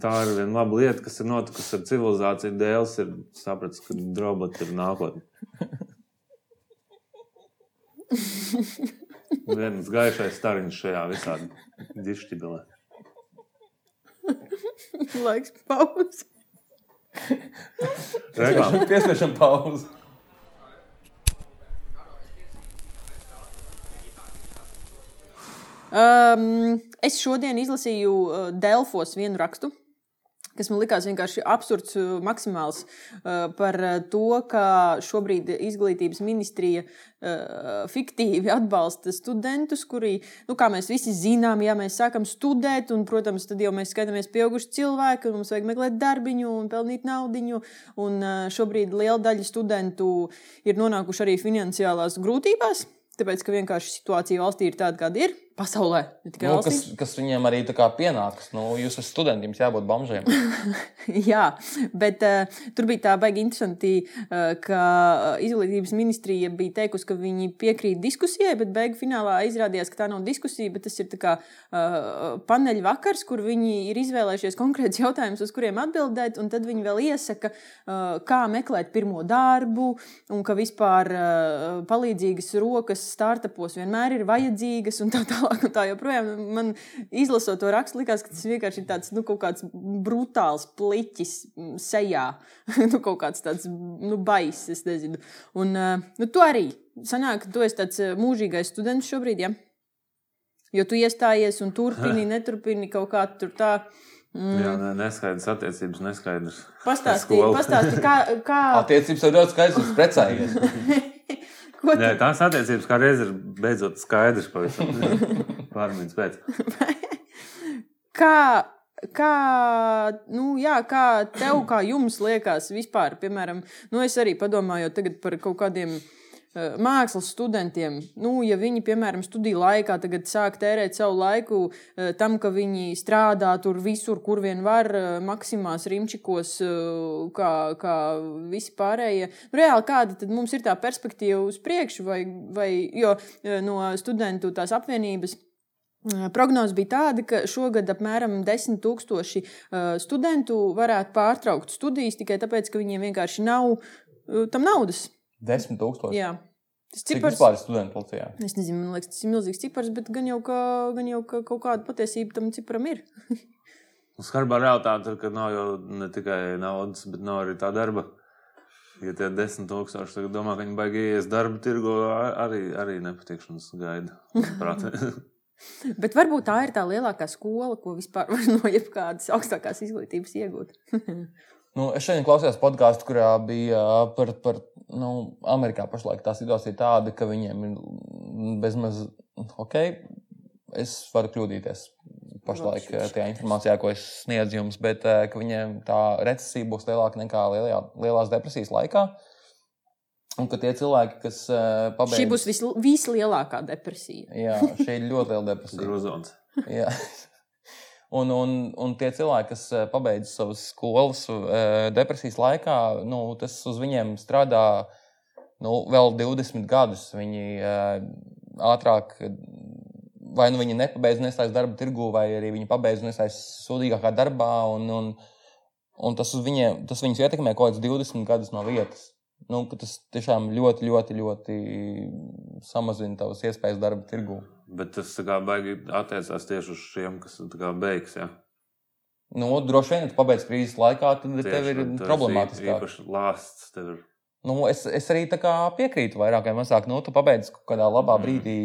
Tā ir viena laba lieta, kas ir notikusi ar civilizāciju. Dēls ir sapratis, ka roboti ir nākotne. Viens gaišais stariņš šajā visā dišķibilē. Laiks pauzes. Reklāma. Piespiešam pauzi. Um, es šodien izlasīju uh, Delfos vienu rakstu, kas man likās vienkārši absurds, uh, maksimāls uh, par uh, to, ka šobrīd izglītības ministrija fiktīvi atbalsta studentus, kuri, nu, kā mēs visi zinām, ja mēs sākam studēt, un, protams, tad jau mēs skatāmies pieauguši cilvēki, un mums vajag meklēt darbiņu un pelnīt naudiņu, un šobrīd liela daļa studentu ir nonākuši arī finansiālās grūtībās. Tāpēc, ka vienkārši situācija valstī ir tāda, kāda ir. Pasaulē, Nu, kas, kas viņiem arī pienāks. Nu, jūs esat studenti, jums jābūt bamžiem. Jā, bet uh, tur bija tā baigi interesanti, uh, ka uh, izglītības ministrija bija teikusi, ka viņi piekrīt diskusijai, bet beigu finālā izrādījās, ka tā nav diskusija, bet tas ir kā uh, paneļa vakars, kur viņi ir izvēlējušies konkrēts jautājums, uz kuriem atbildēt, un tad viņi vēl iesaka, uh, kā meklēt pirmo darbu, un ka vispār uh, palīdzīgas rokas startupos vienmēr ir vajadzīgas, un tā tālāk. Un tā joprojām man izlasot to rakstu, likās, ka tas vienkārši ir tāds nu, kaut kāds brutāls pliķis mm, sejā. nu, kaut kāds tāds nu, baiss, es nezinu. Un uh, nu, tu arī sanāk, ka tu esi tāds uh, mūžīgais students šobrīd, ja? Jo tu iestājies un turpini, neturpini kaut kā tur tā. Jā, ne, neskaidrs attiecības, neskaidrs. Pastāstīji, pastāstī, kā, kā Attiecības ir ļoti skaidrs, precējies. Ko Nē, tās attiecības kā reiz ir beidzot skaidrs pavisam. Pārmaiņas pēc. kā, kā, nu, jā, kā tev, kā jums liekas vispār, piemēram, nu, es arī padomāju tagad par kaut kādiem eh, mākslas studentiem. Nu, ja viņi, piemēram, studiju laikā tagad sāk tērēt savu laiku eh, tam, ka viņi strādā tur visur, kur vien var, eh, maksimās, rimčikos, eh, kā, kā visi pārējie. Nu, reāli kāda tad mums ir tā perspektīva uz priekšu, vai, vai jo eh, no studentu tās apvienības. Prognoze bija tāda, ka šogad apmēram 10,000 uh, studentu varētu pārtraukt studijas tikai tāpēc, ka viņiem vienkārši nav tam naudas. Desmit tūkstoši. Jā. Tas Cik cipars, ir studentu policijā? es nezinu, man liekas, tas ir milzīgs cipars, bet gan jau, ka, gan jau ka kaut kāda patiesība tam ciparam ir. Skarbā realitāte ir, ka nav jau ne tikai naudas, bet nav arī tā darba. Ja tie desmit tūkstoši tagad domā, ka viņi baigījies darba tirgu, arī, arī nepatikšanas gaida. Bet varbūt tā ir tā lielākā skola, ko vispār var no jebkādas augstākās izglītības iegūt. Nu, es šodien klausījos podkāstu, kurā bija par, par nu, Amerikā pašlaik tā situācija tāda, ka viņiem ir bezmaz ok. Es varu kļūdīties pašlaik tajā informācijā, ko es sniedzu jums, bet ka viņiem tā recesija būs lielāka nekā lielajā, lielās depresijas laikā. Un ka tie cilvēki, kas ā, pabeidz. Šī būs vis, vislielākā depresija. Jā, šī ir ļoti liela depresija. Grozons. Jā. Un, un, un tie cilvēki, kas eh, pabeidz savas skolas eh, depresijas laikā, nu, tas uz viņiem strādā nu, vēl 20 gadus. Viņi eh, ātrāk, vai nu viņi nepabeidz nestājas darba tirgu, vai arī viņi pabeidz nestājas sūdīgākā darbā. Un, un, un tas, viņiem, tas viņus ietekmē kaut kāds 20 gadus no vietas. Nu, ka tas tiešām ļoti, ļoti, ļoti samazina tavas iespējas darba tirgū. Bet tas kā baigi attiecās tieši uz šiem, kas kā beigs. Ja? Nu, droši vien, ja tu pabeidz krīzes laikā, tad tev ir problemātiski. Īpaši lāsts tev ir. Nu, es, es arī tā kā piekrītu vairāk vai mazāk. Nu, tu pabeidz kaut kādā labā brīdī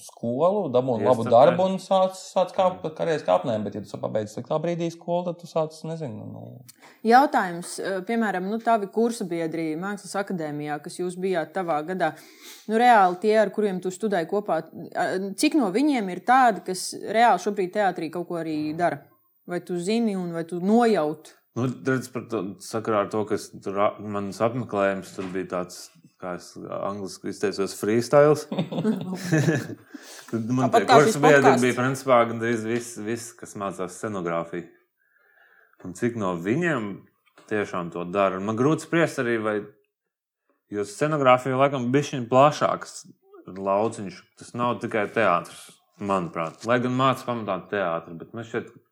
skolu, dabūji labu darbu un sāc, sāc kāpt pa karjeras kāpnēm. Bet, ja tu pabeidz sliktā brīdī skolu, tad tu sāc, nezinu. Nu, Jautājums, eh, piemēram, nu, tavi kursa biedri Mākslas akadēmijā, kas jūs bijāt tavā gadā, nu, reāli tie, ar kuriem tu studēji kopā, cik no viņiem ir tādi, kas reāli šobrīd teātrī kaut ko arī dara? Vai tu zini, un vai tu nojauti? Nu, redz, par to sakarā ar to, kas tur manas apmeklējums, tur bija tāds, kā es angliski izteicos, freestyle. Tad man tie kursi biedri bija principā gandrīz viss, viss, kas mācās scenogrāfiju. Un cik no viņiem tiešām to dara. Man grūti spriest arī, vai jo scenogrāfija laikam šī plašāks lauciņš. Tas nav tikai teātris, manuprāt. Lai gan mācās pamatā teātris, bet man šķiet, ka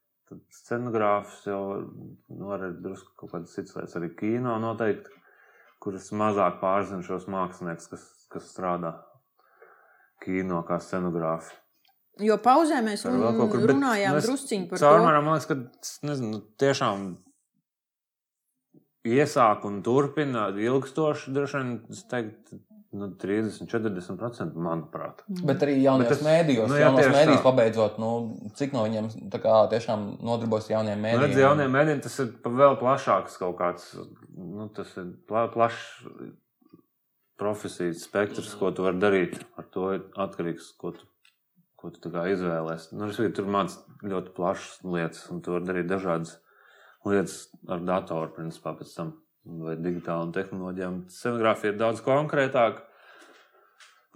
scenogrāfs jau nu, var drusku kaut kādas citas lietas, arī kino noteikti, kuras mazāk pārzina šos māksliniekus, kas, kas strādā kino kā scenogrāfi. Jo pauzē mēs kaut kur, runājām mēs drusciņi par Caurmērā man liekas, ka nezinu, tiešām iesāk un turpina ilgstoši, droši vien, es teiktu, nu, 30, 40%, manuprāt. Bet arī jaunajos Bet tas- mēdījos, nu nu, jā, jaunos mēdījos pabeidzot, nu, cik no viņiem tiešām nodarbojas ar jauniem Nu, mēdījiem. redz, jauniem mēdījiem tas ir vēl plašāks kaut kāds, nu, tas ir pla, plašs profesijas spektrs, ko tu vari darīt. Ar to ir atkarīgs, ko tu, ko tu tā kā izvēlēsies. Nu, respektīvi, tur mācās ļoti plašas lietas, un tu vari darīt dažādas lietas ar datoru, principā, pēc tam, vai digitālām tehnoloģijām. Scenogrāfija ir daudz konkrētāka.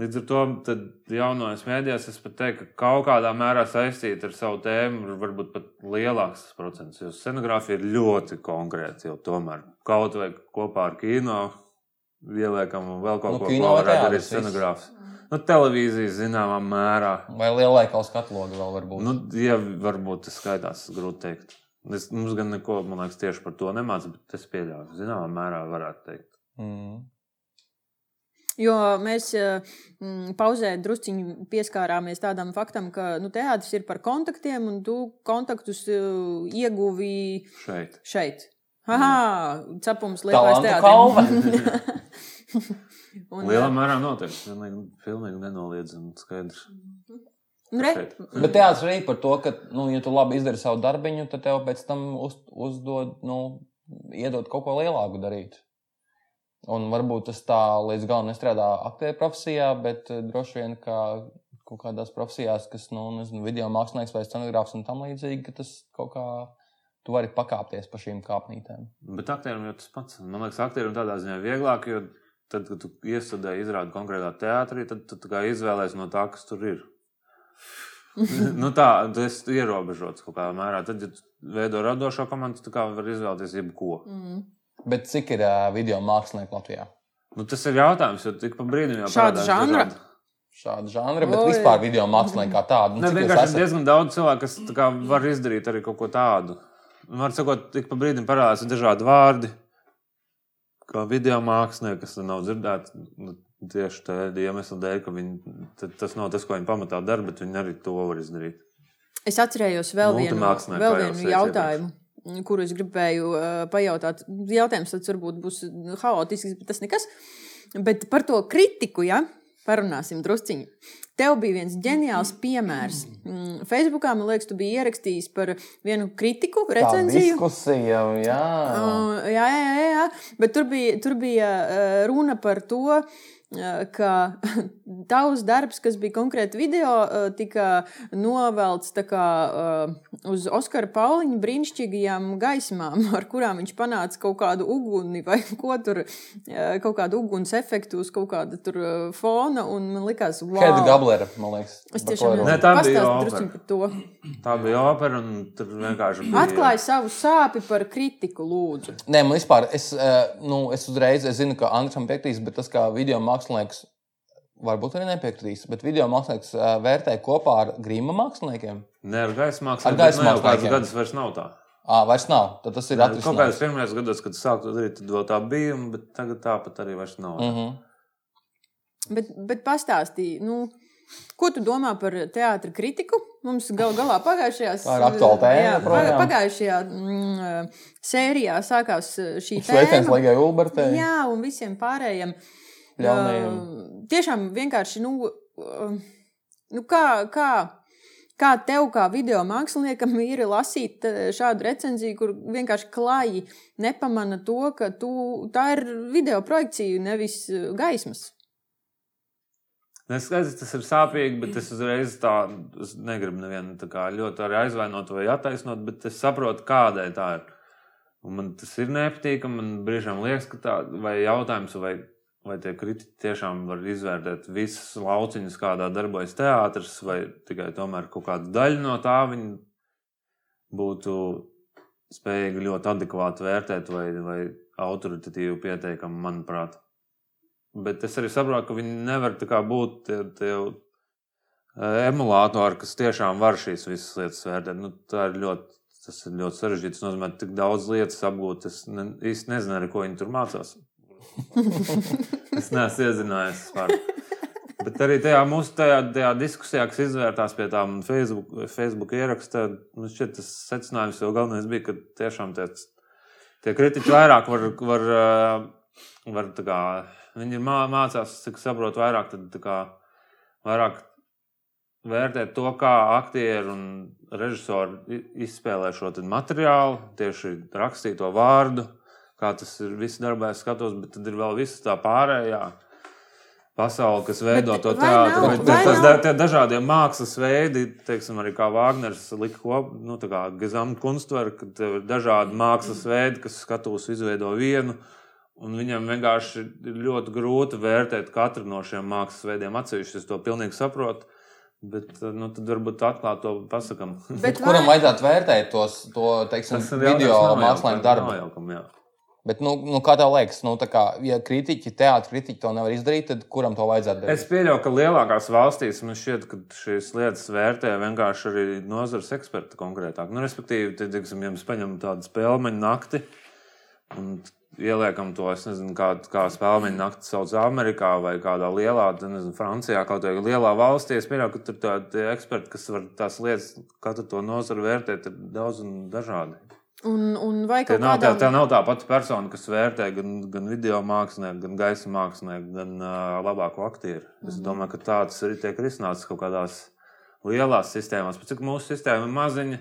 Līdz ar to tad jaunajos mēdījos es pat teiktu, ka kaut kādā mērā saistīta ar savu tēmu varbūt pat lielāks procents. Jo scenogrāfija ir ļoti konkrēta jau tomēr. Kaut vai kopā ar kino ieliekam vēl kaut Nu, ko kino ko varētu darīt scenogrāfs. Nu, televīzijas zināmā mērā. Vai lielveikals katloga vēl var būt? Nu, ja varbūt tas skaitās, grūti teikt. Es, mums gan neko, man liekas, tieši par to nemācās, bet es pieļauju. Zināmā mērā varētu teikt. Mm. Jo mēs eh, mm, pauzē drusciņi pieskārāmies tādam faktam, ka nu, teātris ir par kontaktiem, un tu kontaktus uh, ieguvi Šeit. šeit. Aha, cepums lielais teātris. Lielā eh, mērā noteikti. Pilnīgi, pilnīgi nenoliedzami skaidrs. Nu, re, šeit. Bet teātris arī par to, ka, nu, ja tu labi izdari savu darbiņu, tad tev pēc tam uz, uzdod, nu, iedod kaut ko lielāku darīt. Un varbūt tas tā līdz galam nestrādā aktieru profesijā, bet eh, droši vien kā kaut kādās profesijās, kas, nu, nezinu, video mākslinieks vai scenogrāfs un tam līdzīgi, ka tas kaut kā tu vari pakāpties pa šīm kāpnītēm. Bet aktierim jau tas pats. Man liekas, aktierim tādā ziņā vieglāk, jo tad, kad tu iestudēji izrādi konkrētā teātrī, tad tu izvēlēsies no tā, kas tur ir. Nu tā, tu esi ierobežots kaut kādā mērā. Tad, ja veido radošo komandu, kā vari izvēlēties jebko. mm. Bet cik ir uh, video mākslinieki Latvijā? Nu, tas ir jautājums, jo tik pa brīdim jau Šāda parādās žanra? dažādi- Šāda žanra, bet Oi. vispār video mākslinieki kā tādi. Nu, Ne, vienkārši ir esat? diezgan daudz cilvēku, kas tā kā var izdarīt arī kaut ko tādu. Man sakot, tik pa brīdim parādās dažādi vārdi, kā video mākslinieki, kas nav dzirdēti. Nu, tieši tādā iemesla dēļ, ka viņi, tas nav tas, ko viņi pamatā dara, bet viņi arī to var izdarīt. Es atcerējos vēl vienu, Multimākslinieki, vēl vienu jautājumu, kuru es gribēju uh, pajautāt. Jautājums tas varbūt būs haotisks, bet tas nekas. Bet par to kritiku, ja parunāsim drusciņi. Tev bija viens ģeniāls piemērs. Mm, Facebookā, man liekas, tu biji ierakstījis par vienu kritiku, recenziju. diskusija, jā. Uh, jā, jā, jā, jā, bet tur bija, tur bija uh, runa par to, uh, ka tavs darbs, kas bija konkrēti video, tika novelts kā, uz Oskara Pauliņa brīnišķīgajām gaismām, ar kurām viņš panāca kaut kādu uguni vai ko tur, kaut kādu uguns efektu uz kaut kāda tur fona. Un man likās, wow, Heda Gablera, man liekas. Es tiešām Ne, tā bija druskuļi par to. Tā bija opera, un tur vienkārši bija. Atklāj savu sāpi par kritiku, lūdzu. Nē, man vispār, es, nu, es uzreiz es zinu, ka Andrēs piekrīs, bet tas kā video mākslinieks. Varbūt arī nepiekritīs, bet video mākslinieks uh, vērtē kopā ar grīma māksliniekiem. Ne ar gaisa Ar mākslinieku. gaisa nu jau māksliniekiem. gadus vairs nav tā. À, vairs nav. Tad tas ir Kaut kādā atrisināts. pirmajos gados, kad sāku to darīt, tad vēl tā bija, bet tagad tāpat arī vairs nav. Mm -hmm. Bet, bet pastāstīji, nu, ko tu domā par teātrus kritiku? Mums gal galā pagājušajā Tā ir aktuāla tēma jā, joprojām. pagājušajā mm, sērijā sākās uh, šī Sveiciens tēma. Ligai Ulbertei. Jā, un visiem pārējiem. Ļaunajiem. Uh, tiešām vienkārši, nu, uh, nu kā, kā, kā tev, kā video māksliniekam, ir lasīt šādu recenziju, kur vienkārši klāji nepamana to, ka tu, tā ir video projekcija, nevis gaismas. Es skaidrs, tas ir sāpīgi, bet es uzreiz tā es negribu nevienu tā kā ļoti arī aizvainot vai attaisnot, bet es saprotu, kādēļ tā ir. Un man tas ir nepatīkami. Man brīžiem liekas, ka tā vai jautājums, vai, vai tie kritiķi tiešām var izvērtēt visus lauciņus, kādā darbojas teātris, vai tikai tomēr kaut kāda daļa no tā viņi būtu spējīgi ļoti adekvāti vērtēt vai, vai autoritatīvi pieteikami, manuprāt. Bet es arī saprotu, ka viņi nevar būt tie, tie emulātori, kas tiešām var šīs visas lietas vērtēt. Nu, tā ir ļoti, tas ir ļoti sarežģīti. Tas nozīmē, ka tik daudz lietas apgūt. Es ne, īsti nezinu, ar ko viņi tur mācās. es neesmu iezinājies par. Bet arī tajā mūsu tajā, tajā diskusijā, kas izvērtās pie tām Facebook, Facebook ierakstā, nu šķiet, tas secinājums jau galvenais bija, ka tiešām tie, tie kritiķi vairāk var, var, var kā, viņi mācās, cik saprot, vairāk, tad kā, vairāk vērtēt to, kā aktieri un režisori izspēlē šo materiālu, tieši rakstīto vārdu, kā tas ir viss darbā, es skatos, bet tad ir vēl viss tā pārējā pasaule, kas veido bet to teātru. Vai, vai tas da, tie dažādie mākslas veidi, teiksim, arī kā Vāgners lika kopā, nu, tā kā Gazam Kunstver, ka tev ir dažādi mākslas veidi, kas skatos izveido vienu. Un viņam vienkārši ir ļoti grūti vērtēt katru no šiem mākslas veidiem atsevišķi. Es to pilnīgi saprotu. Bet nu, tad varbūt atklāt to pasakām. Bet kuram vajadzētu vērtēt tos, to teiksim, video mākslinieku darbu? Jājaukam, jā. Bet, nu, nu, kā tev liekas, nu, kā, ja kritiķi, teātris kritiķi to nevar izdarīt, tad kuram to vajadzētu darīt? Es pieļauju, ka lielākās valstīs man šķiet, ka šīs lietas vērtē vienkārši arī nozares eksperti konkrētāk. Nu, respektīvi, tad, tiksim, ja mēs paņemam tādu spēļu nakti un ieliekam to, es nezinu, kā, kā spēļu nakti sauc Amerikā vai kādā lielā, nezinu, Francijā, kaut kādā lielā valstī. Es pieļauju, ka tur tādi eksperti, kas var tās lietas, katru to nozaru vērtēt, ir daudz un dažādi. Un, un vai tā nav, kādām... tā, nav tā pati persona, kas vērtē gan, gan video mākslinieku, gan gaisa mākslinieku, gan uh, labāko aktieru. Mm -hmm. Es mhm. domāju, ka tā tas arī tiek risināts kaut kādās lielās sistēmās. Pat cik mūsu sistēma ir maziņa,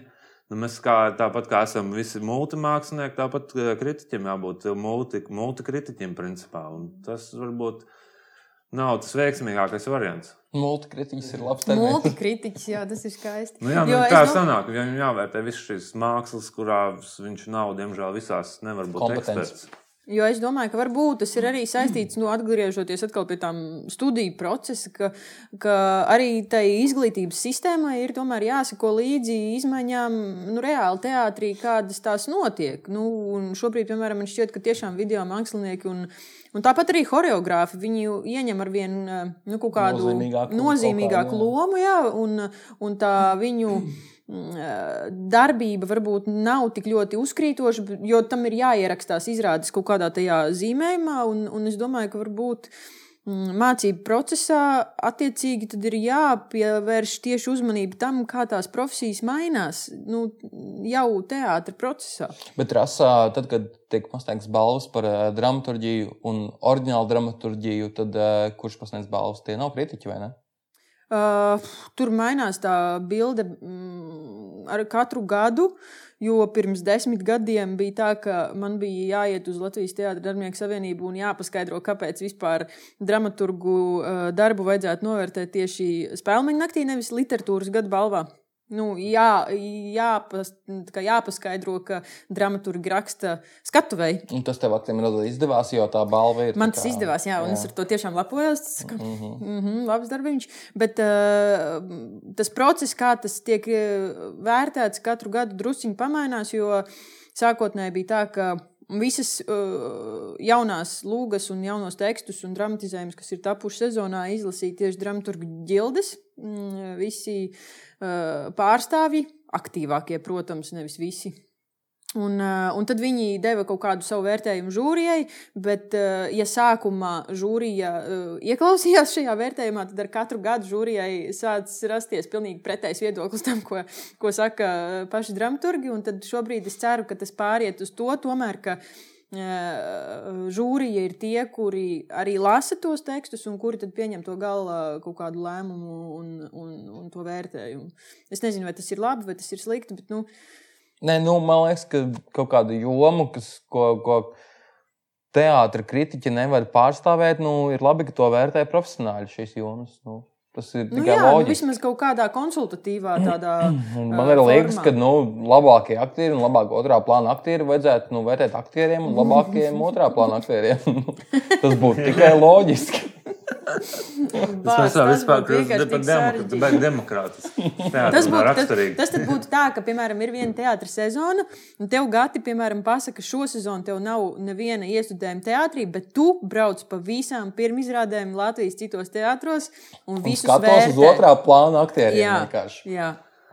Nu, mēs kā, tāpat kā esam visi multimākslinieki, tāpat kritiķiem jābūt multi, multikritiķiem principā. Un tas varbūt nav tas veiksmīgākais variants. Multikritiķis ir labs. Multikritiķis, jā, tas ir skaisti. Nu, jā, nu, tā no... sanāk, ka viņam jāvērtē visas šīs mākslas, kurās viņš nav, diemžēl, visās nevar būt eksperts. Jo es domāju, ka varbūt tas ir arī saistīts, nu, atgriežoties pie tām studiju procesa, ka, ka arī tai izglītības sistēmai ir tomēr jāsako līdzi izmaiņām nu, reāli teātrī, kādas tās notiek. Nu, šobrīd, piemēram, man šķiet, ka tiešām video mākslinieki un, un tāpat arī choreogrāfi viņi ieņem ar vien nu, kaut kādu nozīmīgāku, nozīmīgāku lomu, jā, un, un tā viņu. Mm, darbība varbūt nav tik ļoti uzkrītoša, jo tam ir jāierakstās izrādes kaut kādā tajā zīmējumā. Un, un es domāju, ka varbūt mm, mācību procesā attiecīgi ir jāpievērš tieši uzmanība tam, kā tās profesijas mainās nu, jau teātris procesā. Bet rasā, tad, kad tiek pasniegts balvas par uh, dramaturgiju un oriģinālu dramaturgiju, tad uh, kurš pasniegs balvas? Tie nav kritiķi vai ne? Uh, tur mainās tā bilde mm, ar katru gadu. Jo pirms desmit gadiem bija tā, ka man bija jāiet uz Latvijas Teātras darbinieku savienību un jāpaskaidro, kāpēc vispār dramaturgu uh, darbu vajadzētu novērtēt tieši spēļu naktī, nevis literatūras gadu balvā. Nu, jā, jāpas, jāpaskaidro, ka dramaturgi raksta skatuvēji. Un tas tev aktīvi izdevās, jo tā balva ir. Man tas kā... izdevās, jā, un jā. es ar to tiešām lepojos. Tas, ka, mm -hmm. Mm -hmm, labs darbiņš. Bet uh, tas process, kā tas tiek vērtēts, katru gadu drusciņi pamainās, jo sākotnēji bija tā, ka visas uh, jaunās lūgas un jaunos tekstus un dramatizējumus, kas ir tapuši sezonā, izlasīja tieši dramaturgu ģildes. Mm, visi Eh, pārstāvji, aktīvākie, protams, nevis visi. Un, uh, un tad viņi deva kaut kādu savu vērtējumu žūrijai, bet, uh, ja sākumā žūrija uh, ieklausījās šajā vērtējumā, tad ar katru gadu žūrijai sācis rasties pilnīgi pretējs viedoklis tam, ko, ko saka paši dramaturgi. Tad šobrīd es ceru, ka tas pāriet uz to, tomēr, ka žūrija ir tie, kuri arī lasa tos tekstus un kuri tad pieņem to galā kaut kādu lēmumu un, un, un to vērtējumu. Es nezinu, vai tas ir labi vai tas ir slikti, bet nu. Nē, nu, man liekas, ka kaut kādu jomu, kas, ko, ko teātris kritiķi nevar pārstāvēt, nu, ir labi, ka to vērtē profesionāļi šīs jomas. Nu. Tas ir nu, jā, nu, vismaz kaut kādā konsultatīvā tādā. Man uh, liekas, ka nu, labākie aktieri un labākie otrā plāna aktieri vajadzētu nu, vērtēt aktieriem un labākajiem otrā plāna aktieriem. Tas būtu tikai loģiski. Demokrātiski. Tas, būtu, tas, tas tad būtu tā, ka, piemēram, ir viena teātris sezona, un tev gati, piemēram, pasaka, ka šo sezonu tev nav neviena iestudējuma teātrī, bet tu brauc pa visām pirmizrādēm Latvijas citos teātros un visus skatos uz otrā plāna aktieriem. Jā, vienkārši. jā.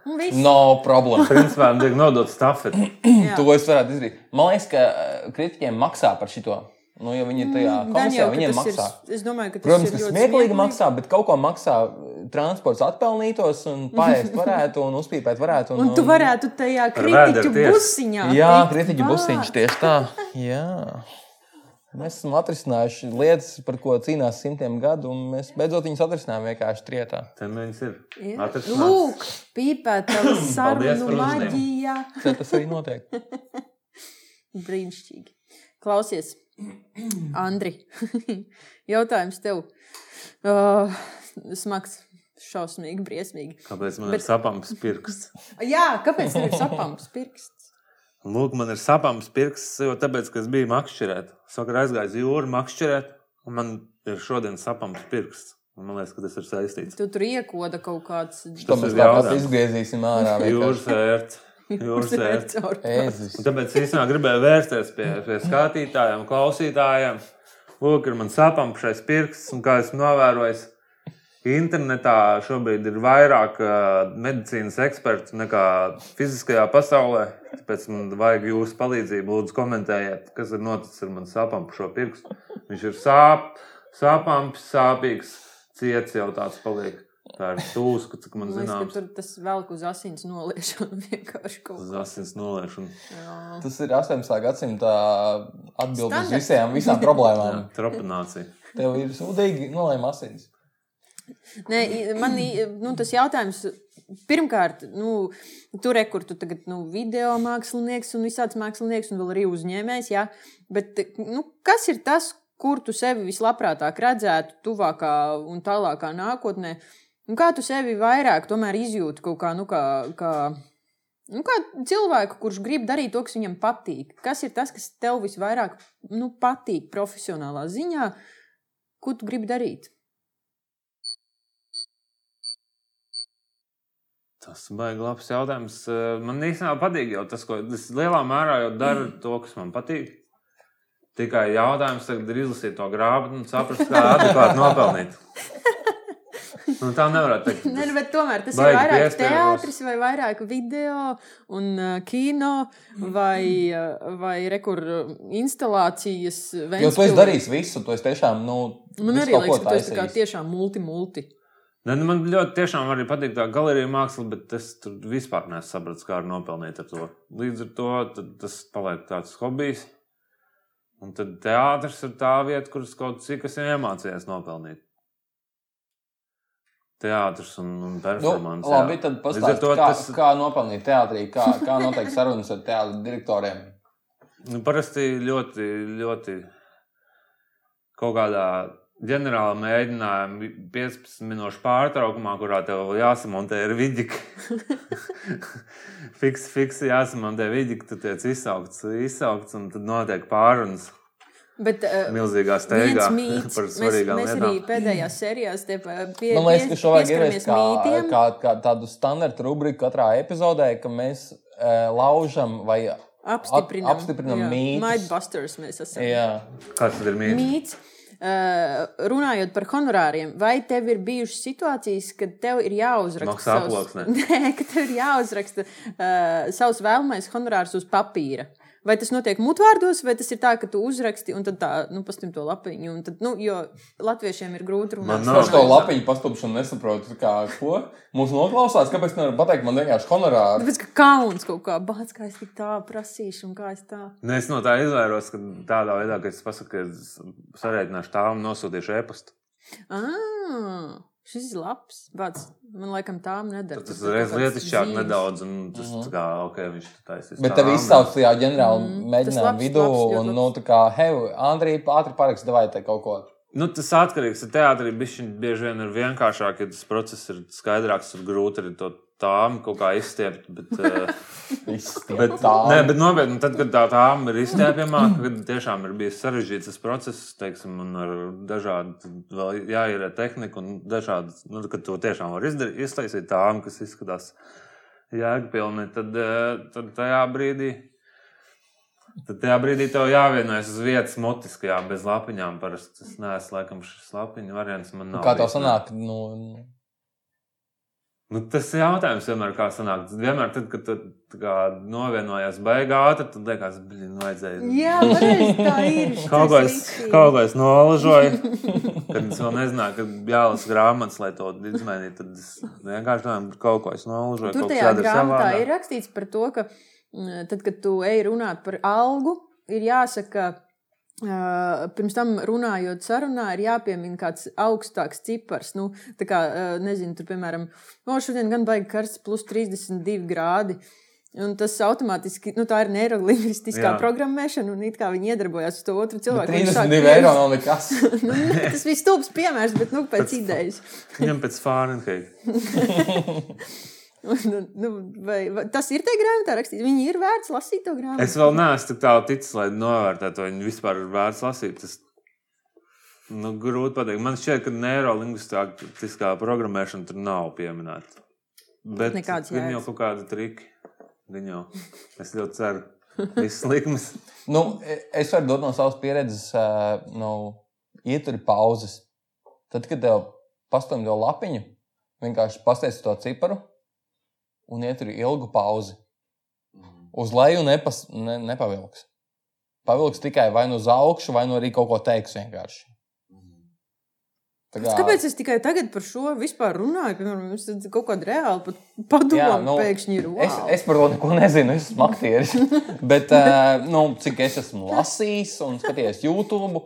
Un viss. No problēma. Principā tiek nodot stafeti. To es varētu izdarīt. Man liekas, ka eh, kritiķiem maksā par šo. Nu, ja viņi tajā Gan komisijā, jau, ka viņiem maksā. Ir, es domāju, ka tas Protams, ir ka ļoti smieklīgi maksā, bet kaut ko maksā transports atpelnītos un pāriest varētu un uzpīpēt varētu. Un tu varētu tajā kritiķu busiņā. Jā, kritiķu busiņš tieši tā. Jā. Mēs esam atrisinājuši lietas, par ko cīnās simtiem gadu, un mēs beidzot viņus atrisinājām vienkārši trietā. Ten viņas ir. Lūk, pīpēta sarunu maģija. Tā tas arī notiek. Brīnišķīgi. Klausies, Andri. Jautājums tev. Uh, smags, šausmīgi, briesmīgi. Kāpēc man Bet- ir sapams pirksts? Jā, kāpēc ir sapams pirksts? Lūk, man ir sapams pirksts, jo tāpēc, ka es biju makšķerēt. Sakar aizgājis jūru makšķerēt, un man ir šodien sapams pirksts. Un Man liekas, ka tas ir saistīts. Tu tur iekoda kaut kāds Tas mēs ir jautājums. izgriezīsim ārā. Jūras vērts. Jūras vērts. Tāpēc es īstenībā gribēju vērsties pie, pie skatītājiem, klausītājiem. Lūk, ir man sapampušais pirksts, un kā esmu novērojis, internetā šobrīd ir vairāk uh, medicīnas ekspertu nekā fiziskajā pasaulē. Tāpēc man vajag jūsu palīdzību. Lūdzu, komentējiet, kas ir noticis ar manu sapampušo pirkstu. Viņš ir sāp, sāpams, sāpīgs, ciets jau tāds paliek. Tā ir tūska, cik man Man liekas, ka zināms. tur tas velk uz asins noliešanu vienkārši kaut Uz kā. asins noliešanu. Jā. Tas ir 18. gadsimta atbildes uz Standarts. visām, visām problēmām. Tropinācija. Tev ir sūdīgi nolēma asins. Nē, man nu, tas jautājums. Pirmkārt, nu, tur ir kur tu tagad nu, video mākslinieks un visāds mākslinieks, un vēl arī uzņēmējs. Jā. Bet nu, kas ir tas, kur tu sevi vislabprātāk redzētu, tuvākā un tālākā nākotnē? Un kā tu sevi vairāk tomēr izjūti kaut kā, nu, kā, kā, nu, kā cilvēku, kurš grib darīt to, kas viņam patīk? Kas ir tas, kas tev visvairāk nu, patīk profesionālā ziņā? Ko tu gribi darīt? Tas ir labs jautājums. Eh, Man īstenībā patīk jau tas, ko es lielā mērā jau daru, to, kas man patīk. Tikai jautājums tagad ir izlasīt to grāmatu un saprast, kā adekvāti nopelnīt. Nu, tā nevarētu teikt. Nē, nu, bet tomēr tas Baigi ir vairāk teātris, vai vairāk video un uh, kino, vai, uh, vai rekur instalācijas. Jo tu esi darījis visu, tu esi tiešām. Nu, Man arī liekas, ka tas ir taisījis. tiešām multi-multi. Ne, nu, man ļoti tiešām arī patīk tā galerija māksla, bet es tur vispār nesapratu, kā nopelnīt ar to. Līdz ar to tad tas paliek tāds hobijs. Un tad teātris ir tā vieta, kuras kaut cik es iemācījos nopelnīt. Teātris un, un Nu, performance. labi, jā. tad pastāstiet, kā, tas- kā nopelnīt teātrī, kā, kā notiek sarunas ar teātriem direktoriem. Nu, parasti ļoti, ļoti kaut kādā ģenerāla mēģinājuma 15 minūšu pārtraukumā, kurā tev jāsamontē ir vidika. fiks, fiks, jāsamontē vidika, tad tiek izsaukts, izsaukts un tad notiek pārunas Bet, uh, milzīgā steigā mīts, par mēs, svarīgām mēs arī lietām. pēdējās sērijās te pa- pie, Man liekas, ka šo vajag ieviest kā, kā, kā tādu standarta rubriku katrā epizodē, ka mēs e, laužam vai Apstiprinam, ap- apstiprinam mītus. Mindbusters mēs esam. Jā, Kāds tad ir mīts? Mīts. Uh, runājot par honorāriem, vai tev ir bijušas situācijas, kad tev ir jāuzraksta aploksnē. Nē, ka tev ir jāuzraksta uh, savs vēlamais honorārs uz papīra. Vai tas notiek mutvārdos, vai tas ir tā, ka tu uzraksti un tad tā, nu, pastim to lapiņu. un Tad, nu, jo latviešiem ir grūti runāt. Man no nav tā. lapiņu pastupšanu nesaprotu. Kā, ko? Mums noklausās, kāpēc nevar pateikt man vienkārši honorāru? Tāpēc, ka kauns kaut kā bācis, kā es tik tā prasīšu, un kā es tā. Nu, es no tā izvairos, ka tādā veidā, ka es pasaku, ka es sarēķināšu tā un nosūtīšu e-pastu. Ah, šis ir labs. Bāc, man laikam tām nedara. Tas ir lietišķāk nedaudz, un tas tā kā, ok, viņš taisīs. Bet tev un- izsauc tajā ģenerāla Mm, tas mēģinājuma vidū, labs, un, nu, tā kā, hei, Andrija, ātri paraksti, vai te kaut ko. Nu, tas atkarīgs no teātrī. Bieži vien ir vienkāršāk, ja tas process ir skaidrāks. Tur grūti arī to tām kaut kā izstiept. Bet, uh, bet, nē, bet nopietni, tad, kad tā tām ir izstiepjama, kad tiešām ir bijis sarežģīts tas process, teiksim, un ar dažādu, vēl jāierē tehniku un dažādi, nu, kad to tiešām var izdarīt, iztaisīt tām, kas izskatās jēgpilni, tad, eh, tad tajā brīdī. Tad tajā brīdī tev jāvienojas uz vietas mutiski, jā, bez lapiņām. Parasti tas neesmu, laikam, šis lapiņu variants man nav. Kā nē. sanāk? Nu, Nu, tas ir jautājums, vienmēr, kā sanāk. Vienmēr, tad, kad tu tā kā novienojies beigā, tad tu liekas, blin, vajadzēja. Jā, pareizi, tā ir. Kaut ko es, kaut ko es nolažoju, kad es vēl nezināju, ka jālasa grāmatas, lai to izmainītu. Tad es vienkārši domāju, ka kaut ko es nolažoju. Tur tajā grāmatā ir rakstīts par to, ka mm, tad, kad tu ej runāt par algu, ir jāsaka, Uh, pirms tam runājot sarunā, ir jāpiemina kāds augstāks cipars. Nu, tā kā, nezinu, tur, piemēram, no šodien gan baigi karsts, plus 32 grādi. Un tas automātiski, nu, tā ir neirolingvistiskā programmēšana, un it kā viņi iedarbojās uz to otru cilvēku. viņš 32 sāk eiro nav nekas. nu, tas bija stulbs piemērs, bet nu, pēc Pēc- idejas. Viņam pēc Fahrenheit. Un, nu, vai, vai, tas ir tajā grāmatā rakstīts. Viņi ir vērts lasīt to grāmatu. Es vēl neesmu tik tālu ticis, lai novērtētu, vai viņi vispār ir vērts lasīt. Tas, nu, grūti pateikt. Man šķiet, ka neirolingvistiskā programmēšana tur nav pieminēta. Bet viņi jau kaut kādi triki. Viņi jau, es ļoti ceru, visas likmes. Nu, es varu dot no savas pieredzes, uh, nu, ieturi pauzes. Tad, kad tev pastāv to lapiņu, vienkārši pastāsti to ciparu un ieturi ilgu pauzi. Uz leju nepas, ne, nepavilks. Pavilks tikai vai nu uz augšu, vai nu arī kaut ko teiks vienkārši. Tā kā- Kāpēc es tikai tagad par šo vispār runāju? Piemēram, jums tad kaut kāda reāla padoma nu, pēkšņi ir. Wow. Es, es par to neko nezinu, es esmu aktieris. Bet, uh, nu, cik es esmu lasījis un skatījies YouTube,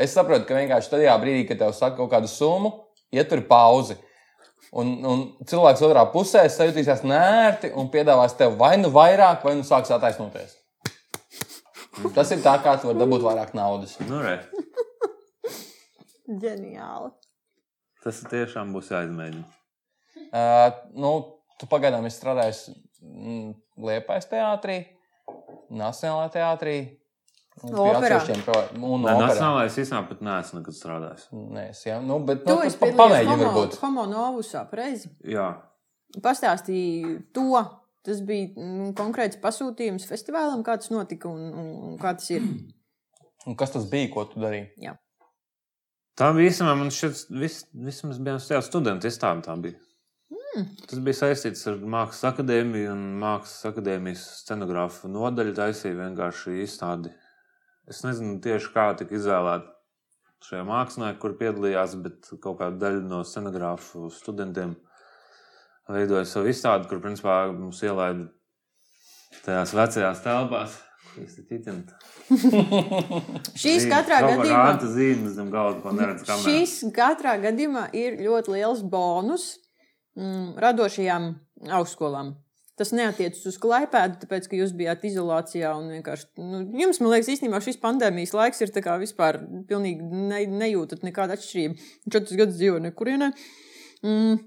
es saprotu, ka vienkārši tajā brīdī, kad tev saka kaut kādu summu, ietur pauzi. Un, un cilvēks otrā pusē jutīsies nērti un piedāvās tev vai nu vairāk, vai nu sāks attaisnoties. Tas ir tā, kā tu vari dabūt vairāk naudas. Nu, re, Ģeniāli. tas tiešām būs jāizmēģina. Uh, nu, tu pagaidām esi strādājis mm, Liepais teātrī, Nacionālajā teātrī. Operā. Un Nē, nacionālais īstenībā pat neesmu nekad strādājis. Nē, es jau, nu, bet Tu nu, esi tas pa- homo, varbūt. homo novusā, pareizi. Jā, Pastāstīja to. Tas bija mm, konkrēts pasūtījums festivālam, kā tas notika un, un, un kā tas ir. Un kas tas bija, ko tu darīji? Tā bija īstenībā man šķiet, vis, vismaz bija tajā studenta izstāde. tā bija. Mm. Tas bija saistīts ar Mākslas akadēmiju un Mākslas akadēmijas scenogrāfu nodaļu. Taisīja vienkārši izstādi. Es nezinu tieši kā tika izvēlēta šie mākslinieki, kur piedalījās, bet kaut kāda daļa no scenogrāfu studentiem veidoja savu izstādi, kur principā mums ielaida tajās vecajās telpās. Šīs katrā gadījumā. Tā zīme zem galda, ko neredz. Šis katrā gadījumā ir ļoti liels bonus mm, radošajām augstskolām. Tas neatiecas uz klaipēdu, tāpēc, ka jūs bijāt izolācijā un vienkārši. Nu, jums, man liekas, īstenībā šis pandēmijas laiks ir vispār pilnīgi ne, nejūtat nekādu atšķirību. Četrus gadus dzīvo nekurienē. Mm,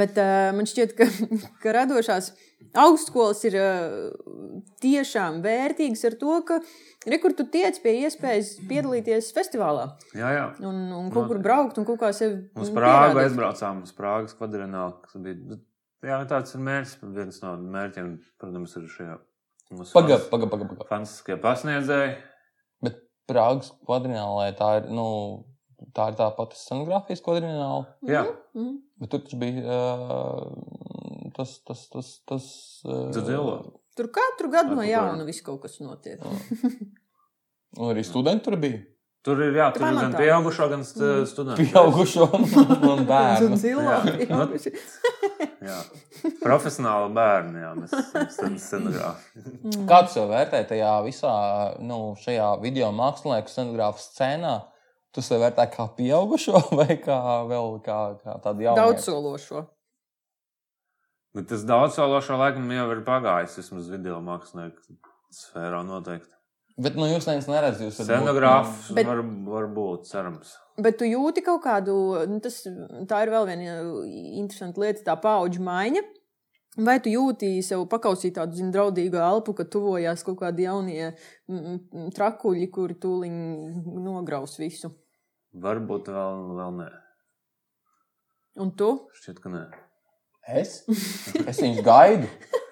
bet uh, man šķiet, ka, ka radošās augstskolas ir uh, tiešām vērtīgas ar to, ka rekur tu tiec pie iespējas piedalīties festivālā Jā, jā. un, un kaut kur braukt un kaut kā sevi Uz mm, Prāgu aizbraucām, uz Prāgas kvadrinālu. kas bija- nu, Jā, tāds ir mērķis. Viens no mērķiem, protams, ir šajā mūsu Pagaid, pagaid, pagaid. Paga. fantastiskie pasniedzēji. Bet Prāgas kvadrinālē tā ir, nu, tā ir tā pati scenogrāfijas kvadrināla. Jā, Mhm. Bet tur taču bija uh, tas, tas, tas, tas uh, Dzilo. Tur katru gadu no jauna viss kaut kas notiek. Un arī studenti tur bija. Tur ir, jā, tur ir gan pieaugušo, gan st- Mm. studentu. Pieaugušo un, bērnu. Zilo, Jā. pieauguši. Jā. Profesionāli bērni, jā, mēs esam scenogrāfi. Kā tu sev vērtē tajā visā, nu, šajā video mākslinieku scenogrāfu scēnā? Tu sev vērtē kā pieaugušo vai kā vēl kā, kā tādu jaunu? Daudzsološo. Bet tas daudzsološo laikam jau ir pagājis, vismaz video mākslinieku sfērā noteikti. Bet, nu, jūs neviens neredz, jūs esat Scenogrāfs Bet- var, var būt, cerams. Bet tu jūti kaut kādu, nu, tas, tā ir vēl viena interesanta lieta, tā paudžu maiņa. Vai tu jūti sev pakausīt tādu zin, draudīgu elpu, ka tuvojās kaut kādi jaunie trakuļi, kuri tūliņ nograus visu? Varbūt vēl, vēl nē. Un tu? Šķiet, ka nē. Es? Es viņus gaidu.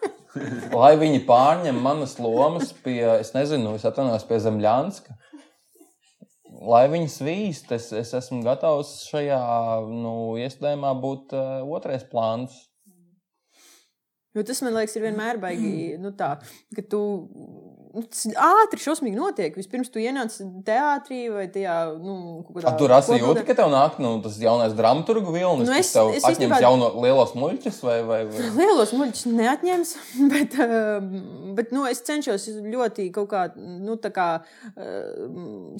Lai viņi pārņem manas lomas pie, es nezinu, es atvainojos pie Zemļānska. Lai viņi svīst, es, es esmu gatavs šajā nu, iestādēmā būt uh, otrais plāns. Jo tas man liekas, ir vienmēr baigi, nu, tā, ka tu ātri, šausmīgi notiek. Vispirms tu ienāc teātrī vai tajā, nu, kādā. Tur rasa jūti, ka tev nāk nu, tas jaunais dramaturgu vilnis, nu, es, kas tev es atņems īstenībā... jauno lielos muļķus vai, vai, vai? Lielos muļķus neatņems, bet, bet nu, es cenšos ļoti kaut kā, nu, tā kā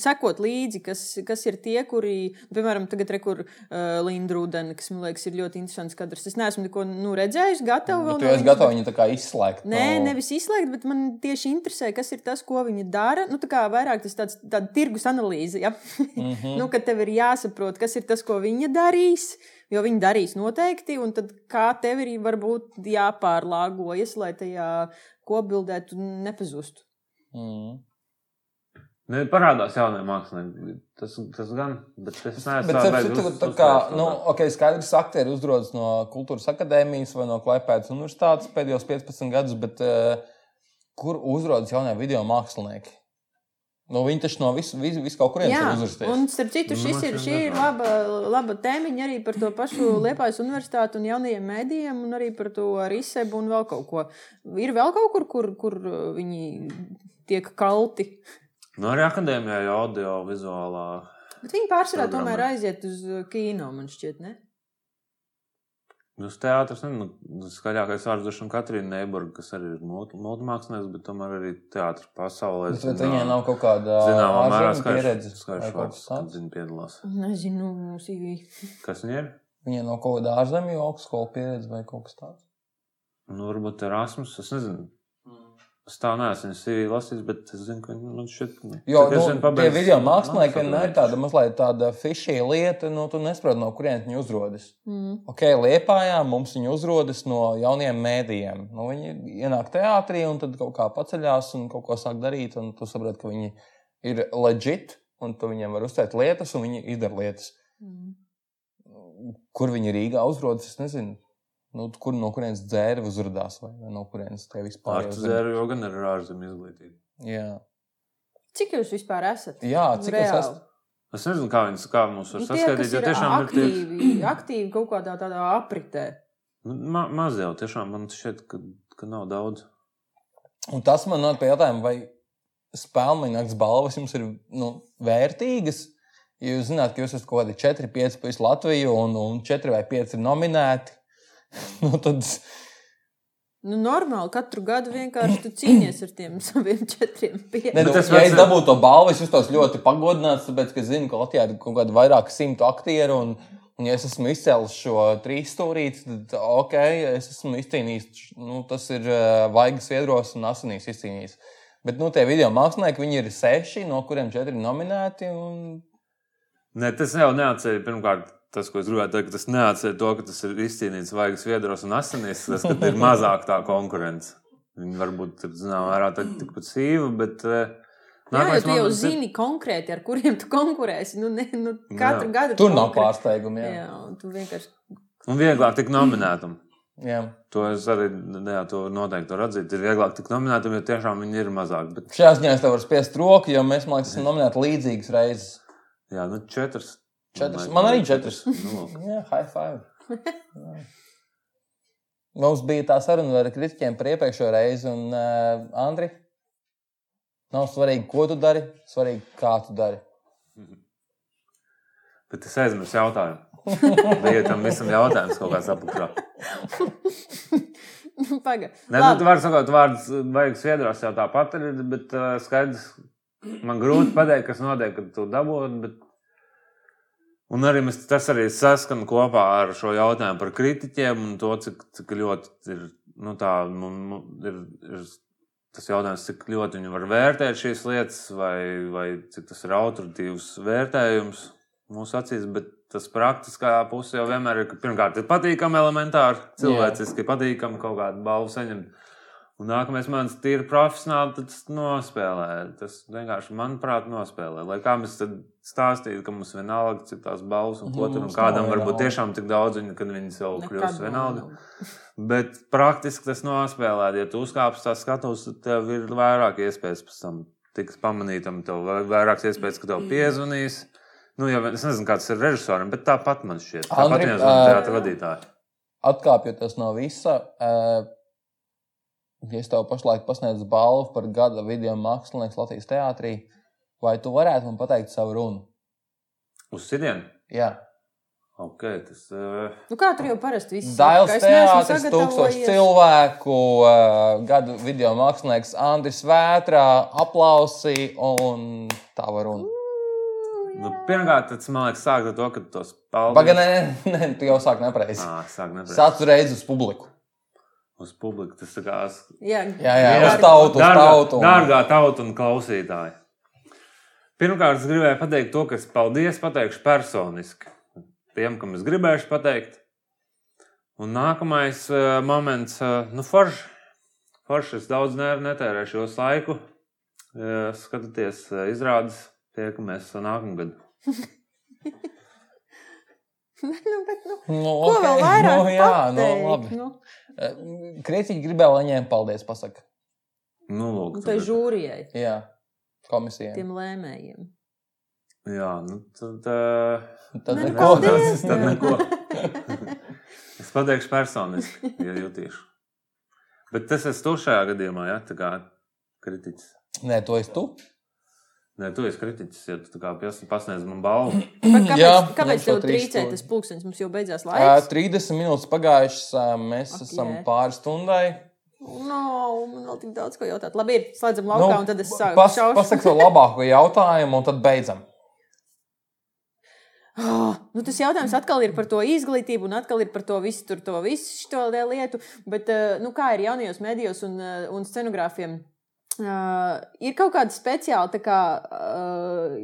sekot līdzi, kas, kas ir tie, kuri, piemēram, tagad rekur Lindrūdeni, kas man liekas ir ļoti interesants kadrs. Es neesmu neko nu, redzējis, gatavu vēl. Tu esi gatavu viņu tā kā izslēgt. Nē, no... nevis izslēgt, bet man tieši interesē, kas ir tas, ko viņi dara. Nu, tā kā vairāk tas tāds tāda tirgus analīze, ja? mm -hmm. nu, ka tev ir jāsaprot, kas ir tas, ko viņi darīs. Jo viņi darīs noteikti, un tad kā tev ir varbūt jāpārlāgojas, lai tajā kopbildē tu nepazustu. Mm. Ne, parādās jaunie mākslinieki. Tas, tas gan, bet es neesmu tāds - tā, tā kā, nu, ok, skaidrs, aktieri uzrodas no kultūras akadēmijas vai no Klaipēdas universitātes pēdējos 15 gadus, bet uh, kur uzrodas jaunie video mākslinieki. Nu, viņi taču no visas vis, vis kaut kurienes ir uzrakstījuši. Un, starp citu, nu, šis ir, šī ir laba, laba tēmiņa arī par to pašu Liepājas universitāti un jaunajiem mēdījiem, un arī par to ar izsebu un vēl kaut ko. Ir vēl kaut kur, kur, kur viņi tiek kalti. Nu, arī akadēmijā jau audio vizuālā. Bet viņi pārsvarā tomēr aiziet uz kino, man šķiet, ne? Uz teātris, nu, skaļākais vārds droši vien Katrīna Neiburga, kas arī ir multimākslinieks, bet tomēr arī teātris pasaulē. Bet, bet viņai nav kaut kāda zināmā mērā pieredze. Skaidrs vārds, kad viņa piedalās. Nezinu, mums ir. Kas viņa ir? Viņai nav kaut kāda ārzemju augstskola pieredze vai kaut kas tāds. Nu, varbūt Erasmus, es nezinu. Es tā neesmu CV lasījis, bet es zinu, ka man šķiet, ka jo, nu, zinu, pabeidz, tie video mākslinieki vienmēr ir tāda mazliet tāda fišī lieta, nu, tu nesaproti, no kurienes viņi uzrodas. Mm. Ok, Liepājā mums viņi uzrodas no jauniem mēdījiem. Nu, viņi ienāk teātrī un tad kaut kā paceļās un kaut ko sāk darīt, un tu saproti, ka viņi ir legit, un tu viņiem var uzteikt lietas, un viņi izdara lietas. Mm. Kur viņi Rīgā uzrodas, es nezinu. Nu, kur no kurienes dzēra uzrādās, vai no kurienes te vispār ir? Ar dzēru jau gan ir ārzemju izglītība. Jā. Cik jūs vispār esat? Jā, cik Reāli? es esmu? Es nezinu, kā, viņas, kā mums var nu, saskaitīt. Ja tiešām aktīvi, ir tie... aktīvi kaut kādā tādā apritē. Nu, ma maz jau, tiešām man šķiet, ka, ka nav daudz. Un tas man nāk pie jautājuma, vai spēlmeņa balvas jums ir nu, vērtīgas? Ja jūs zināt, ka jūs esat kaut kādi 4, 5 pēc Latviju un, un 4 vai 5 ir nominēti nu, tad... Nu, normāli, katru gadu vienkārši tu cīnies ar tiem saviem četriem pieciem. Nu, tas, ja es dabūtu to balvu, es justos ļoti pagodināts, tāpēc, ka zinu, ka Latvijā ir kaut kādi vairāk simtu aktieru. Un, un, ja es esmu izcēlis šo trīs stūrīti, tad ok, es esmu izcīnījis. Nu, tas ir uh, vaigas viedros un asinīs izcīnījis. Bet nu, tie video mākslinieki, viņi ir seši, no kuriem četri nominēti. Un... Ne, tas jau neatceļ pirmkārt tas, ko es gribēju teikt, tas neatsver to, ka tas ir izcīnīts vaigas viedros un asinīs, tas, ka ir mazāk tā konkurence. Viņi varbūt ir, zinām, vērā tikpat sīva, bet. Nākamais Jā, ja tu jau zini ir... konkrēti, ar kuriem tu konkurēsi. Nu, ne, nu, katru jā. gadu tur nav pārsteigumu. Jā, jā tu vienkārši. Un vieglāk tik nominētam. Jā. To es arī jā, to noteikti varu atzīt. Ir vieglāk tik nominētam, jo tiešām viņi ir mazāk. Bet... Šajā ziņā es tev varu spiest roku, jo mēs, man liekas, esam nominēti līdzīgas reizes. Jā, nu četras Četras. Man arī četras. Nu, Jā, high five. Jā. Mums bija tā saruna ar kritiķiem par iepriekšējo reizi, un uh, Andri, nav svarīgi, ko tu dari, svarīgi, kā tu dari. Bet es aizmirsu jautājumu. Bija tam visam jautājums kaut kāds apakšā. Pagaid. Nē, nu, tu vari sakot, vārds vajag sviedros jau tāpat, bet uh, skaidrs, man grūti pateikt, kas notiek, kad tu dabūji, bet Un arī mēs, tas arī saskan kopā ar šo jautājumu par kritiķiem un to, cik, cik ļoti ir, nu, tā, nu, nu, ir, ir tas jautājums, cik ļoti viņi var vērtēt šīs lietas, vai, vai cik tas ir autoritīvs vērtējums. mūsu acīs, bet tas praktiskā puse jau vienmēr ir, ka pirmkārt ir patīkami elementāri, cilvēciski patīkami kaut kādu balvu saņemt. Un nākamais mans tīri profesionāli tas nospēlē. Tas vienkārši, manuprāt, nospēlē. Lai kā mēs tad stāstītu, ka mums vienalga, cik tās balvas un ko tur un kādam varbūt tiešām tik daudz, viņa, kad viņi jau kļūst vienalga. Bet praktiski tas nospēlē. Ja tu uzkāpsi tās skatus, tad tev ir vairāk iespējas pēc tam tikt pamanītam, tev vai- vairākas iespējas, ka tev piezvanīs. Nu, jau, es nezinu, kāds ir režisoram, bet tāpat man šķiet. Tāpat viens ā, no teātra vadītājiem. Atkāpjoties no visa, es tev pašlaik pasniedzu balvu par gada video mākslinieku Latvijas teātrī, vai tu varētu man pateikt savu runu? Uz sitienu? Jā, Ok, tas. Uh, Nu, kā tur jau parasti viss es neesmu teātris, tūkstoši cilvēku, uh, gada video mākslinieks Andris Vētrā, aplausi un tā var runa. nu, pirmkārt, tas man liekas, sāk ar to, ka tos paldies. Pagaidām, nē, nē, tu jau sāk nepareizi. Ā, sāk nepareizi. Sāc reizi uz publiku. Uz publiku tas tā kā. Jā, Jā, jā, Jā. uz tautu, uz Dārgā, tautu. un- dārgā tauta un klausītāji. Pirmkārt, es gribēju pateikt to, ka es paldies pateikšu personiski tiem, kam es gribēšu pateikt. Un nākamais uh, moments, uh, nu, forši. Forši es daudz ne, netērēšu jūsu laiku. Uh, skatieties, uh, izrādes tiekamies nākamgad. nu, bet, nu, Nu, ko ok, vēl vairāk nu, jā, nu, pateikt? labi. Nu, Krietiķi gribēja, lai viņiem paldies pasaka. Nu, lūk, nu, tai tad- žūrijai, Jā, komisijai. tiem lēmējiem. Jā, nu, tad. Uh, Tad Nu, neko. paldies. Tad neko. es pateikšu personiski, ja jutīšu. Bet tas esmu tu šajā gadījumā, ja tā kā kritiķis. Nē, to esi tu. Nē, tu esi kritiķis, ja tu tā kā pies- pasniedz man balvu. Kāpēc, Jā, kāpēc šo tev trīcē tas pulkstenis? Mums jau beidzās laiks. 30 minūtes pagājušas, ā, mēs Ak, esam jē. pāri stundai. No, man vēl tik daudz ko jautāt. Labi, ir slēdzam laukā, un tad es sāku pas. Pasaka to labāko jautājumu, un tad beidzam. Oh, nu tas jautājums atkal ir par to izglītību, un atkal ir par to visu, tur, to visu šo lietu. Bet, nu, kā ir jaunajos medijos un, un scenogrāfiem? Uh, ir kaut kāda speciāla tā kā, uh,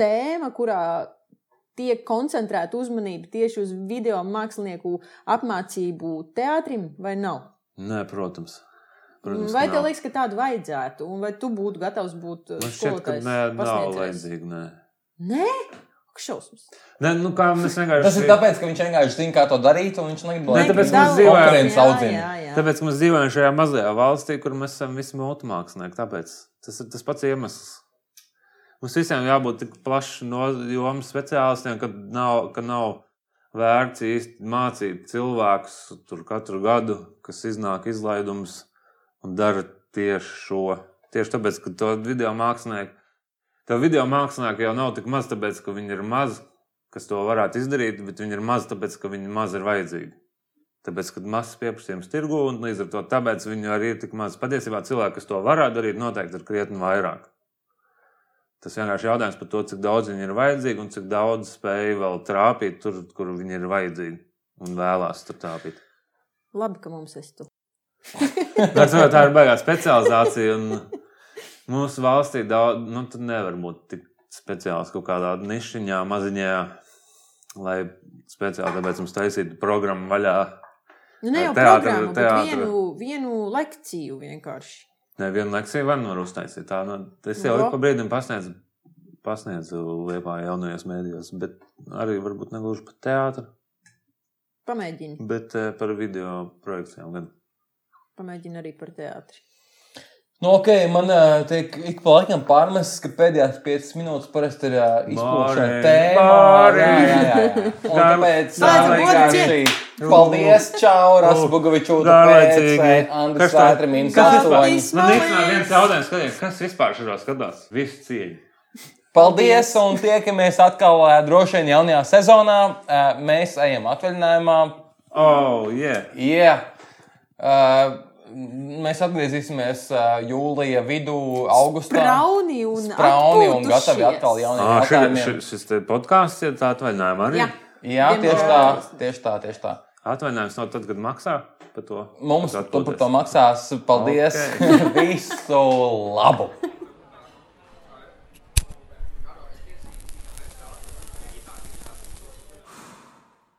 tēma, kurā tiek koncentrēta uzmanība tieši uz video mākslinieku apmācību teātrim, vai nav? Nē, protams. protams vai tev liekas, ka tādu vajadzētu, un vai tu būtu gatavs būt Man šķiet, ka nē, nav vajadzīgi. Nē. Nē, šausmas. Nē, nu kā mēs vienkārši. Tas ir tāpēc, ka viņš vienkārši zina, kā to darīt, un viņš negrib, lai Nē, tāpēc ka mēs dzīvojam šajā mazajā valstī, kur mēs esam visi multimākslinieki. Tāpēc tas ir tas pats iemesls. Mums visiem jābūt tik plašam no jomas speciālistiem, ka nav, ka nav vērts īsti mācīt cilvēkus tur katru gadu, kas iznāk izlaidums un dara tieši šo. Tieši tāpēc, ka to video mākslinieku, to video mākslinieku jau nav tik maz, tāpēc, ka viņi ir maz, kas to varētu izdarīt, bet viņi ir maz, tāpēc, ka viņi maz ir vajadzīgi. Tāpēc, kad mazs pieprasījums tirgu, un līdz ar to tāpēc viņi arī ir tik maz. Patiesībā cilvēki, kas to varētu darīt, noteikti ir krietni vairāk. Tas vienkārši ir jautājums par to, cik daudz viņi ir vajadzīgi un cik daudz spēj vēl trāpīt tur, kur viņi ir vajadzīgi un vēlās tur trāpīt. Labi, ka mums esi tu. Tā ir baigā specializācija. un Mūsu valstī daudz, nu, tad nevar būt tik speciāls kaut kādā nišiņā, maziņā, lai speciāli tāpēc mums taisītu programmu vaļā. Nu, ne jau Teātra- programmu, bet teātra. vienu, vienu lekciju vienkārši. Nē, vienu lekciju var var uztaisīt. Tā, nu, es jau Jo. ik pa brīdim pasniedzu, pasniedzu Lietuvā jaunajos mēdījos, bet arī varbūt ne gluži par teātru, Pamēģini. bet eh, par video projekcijām. Gan. Pamēģini arī par teātri. Nu, ok, man uh, tiek ik pa laikam pārmests, ka pēdējās 5 minūtes parasti ir izpildīšana Bāriņ, tēma. Jā, jā, jā. Un tāpēc vienkārši paldies, Čau, Rasbugovičūta, Garlaicīgi. pēc Andris Kas tā- Vētra, Mīns kas vispār- Astoņi. Man īstenībā viens jautājums, kas vispār šajā skatās? Visu cieņu. Paldies, un tiekamies atkal ā, droši vien jaunajā sezonā. Mēs ejam atvaļinājumā. Oh, yeah. Yeah. Uh, mēs atgriezīsimies jūlijā vidū, augustā. Sprauni un Sprauni un gatavi atkal jauniem Ah, šis, jautājumiem. šis, šis podkāsts ir tā atvaļinājuma arī. Jā. Jā, tieši tā, tieši tā, tieši tā. Atvaļinājums nav tad, kad maksā par to. Mums Par to maksās. Paldies! Ok. Visu labu!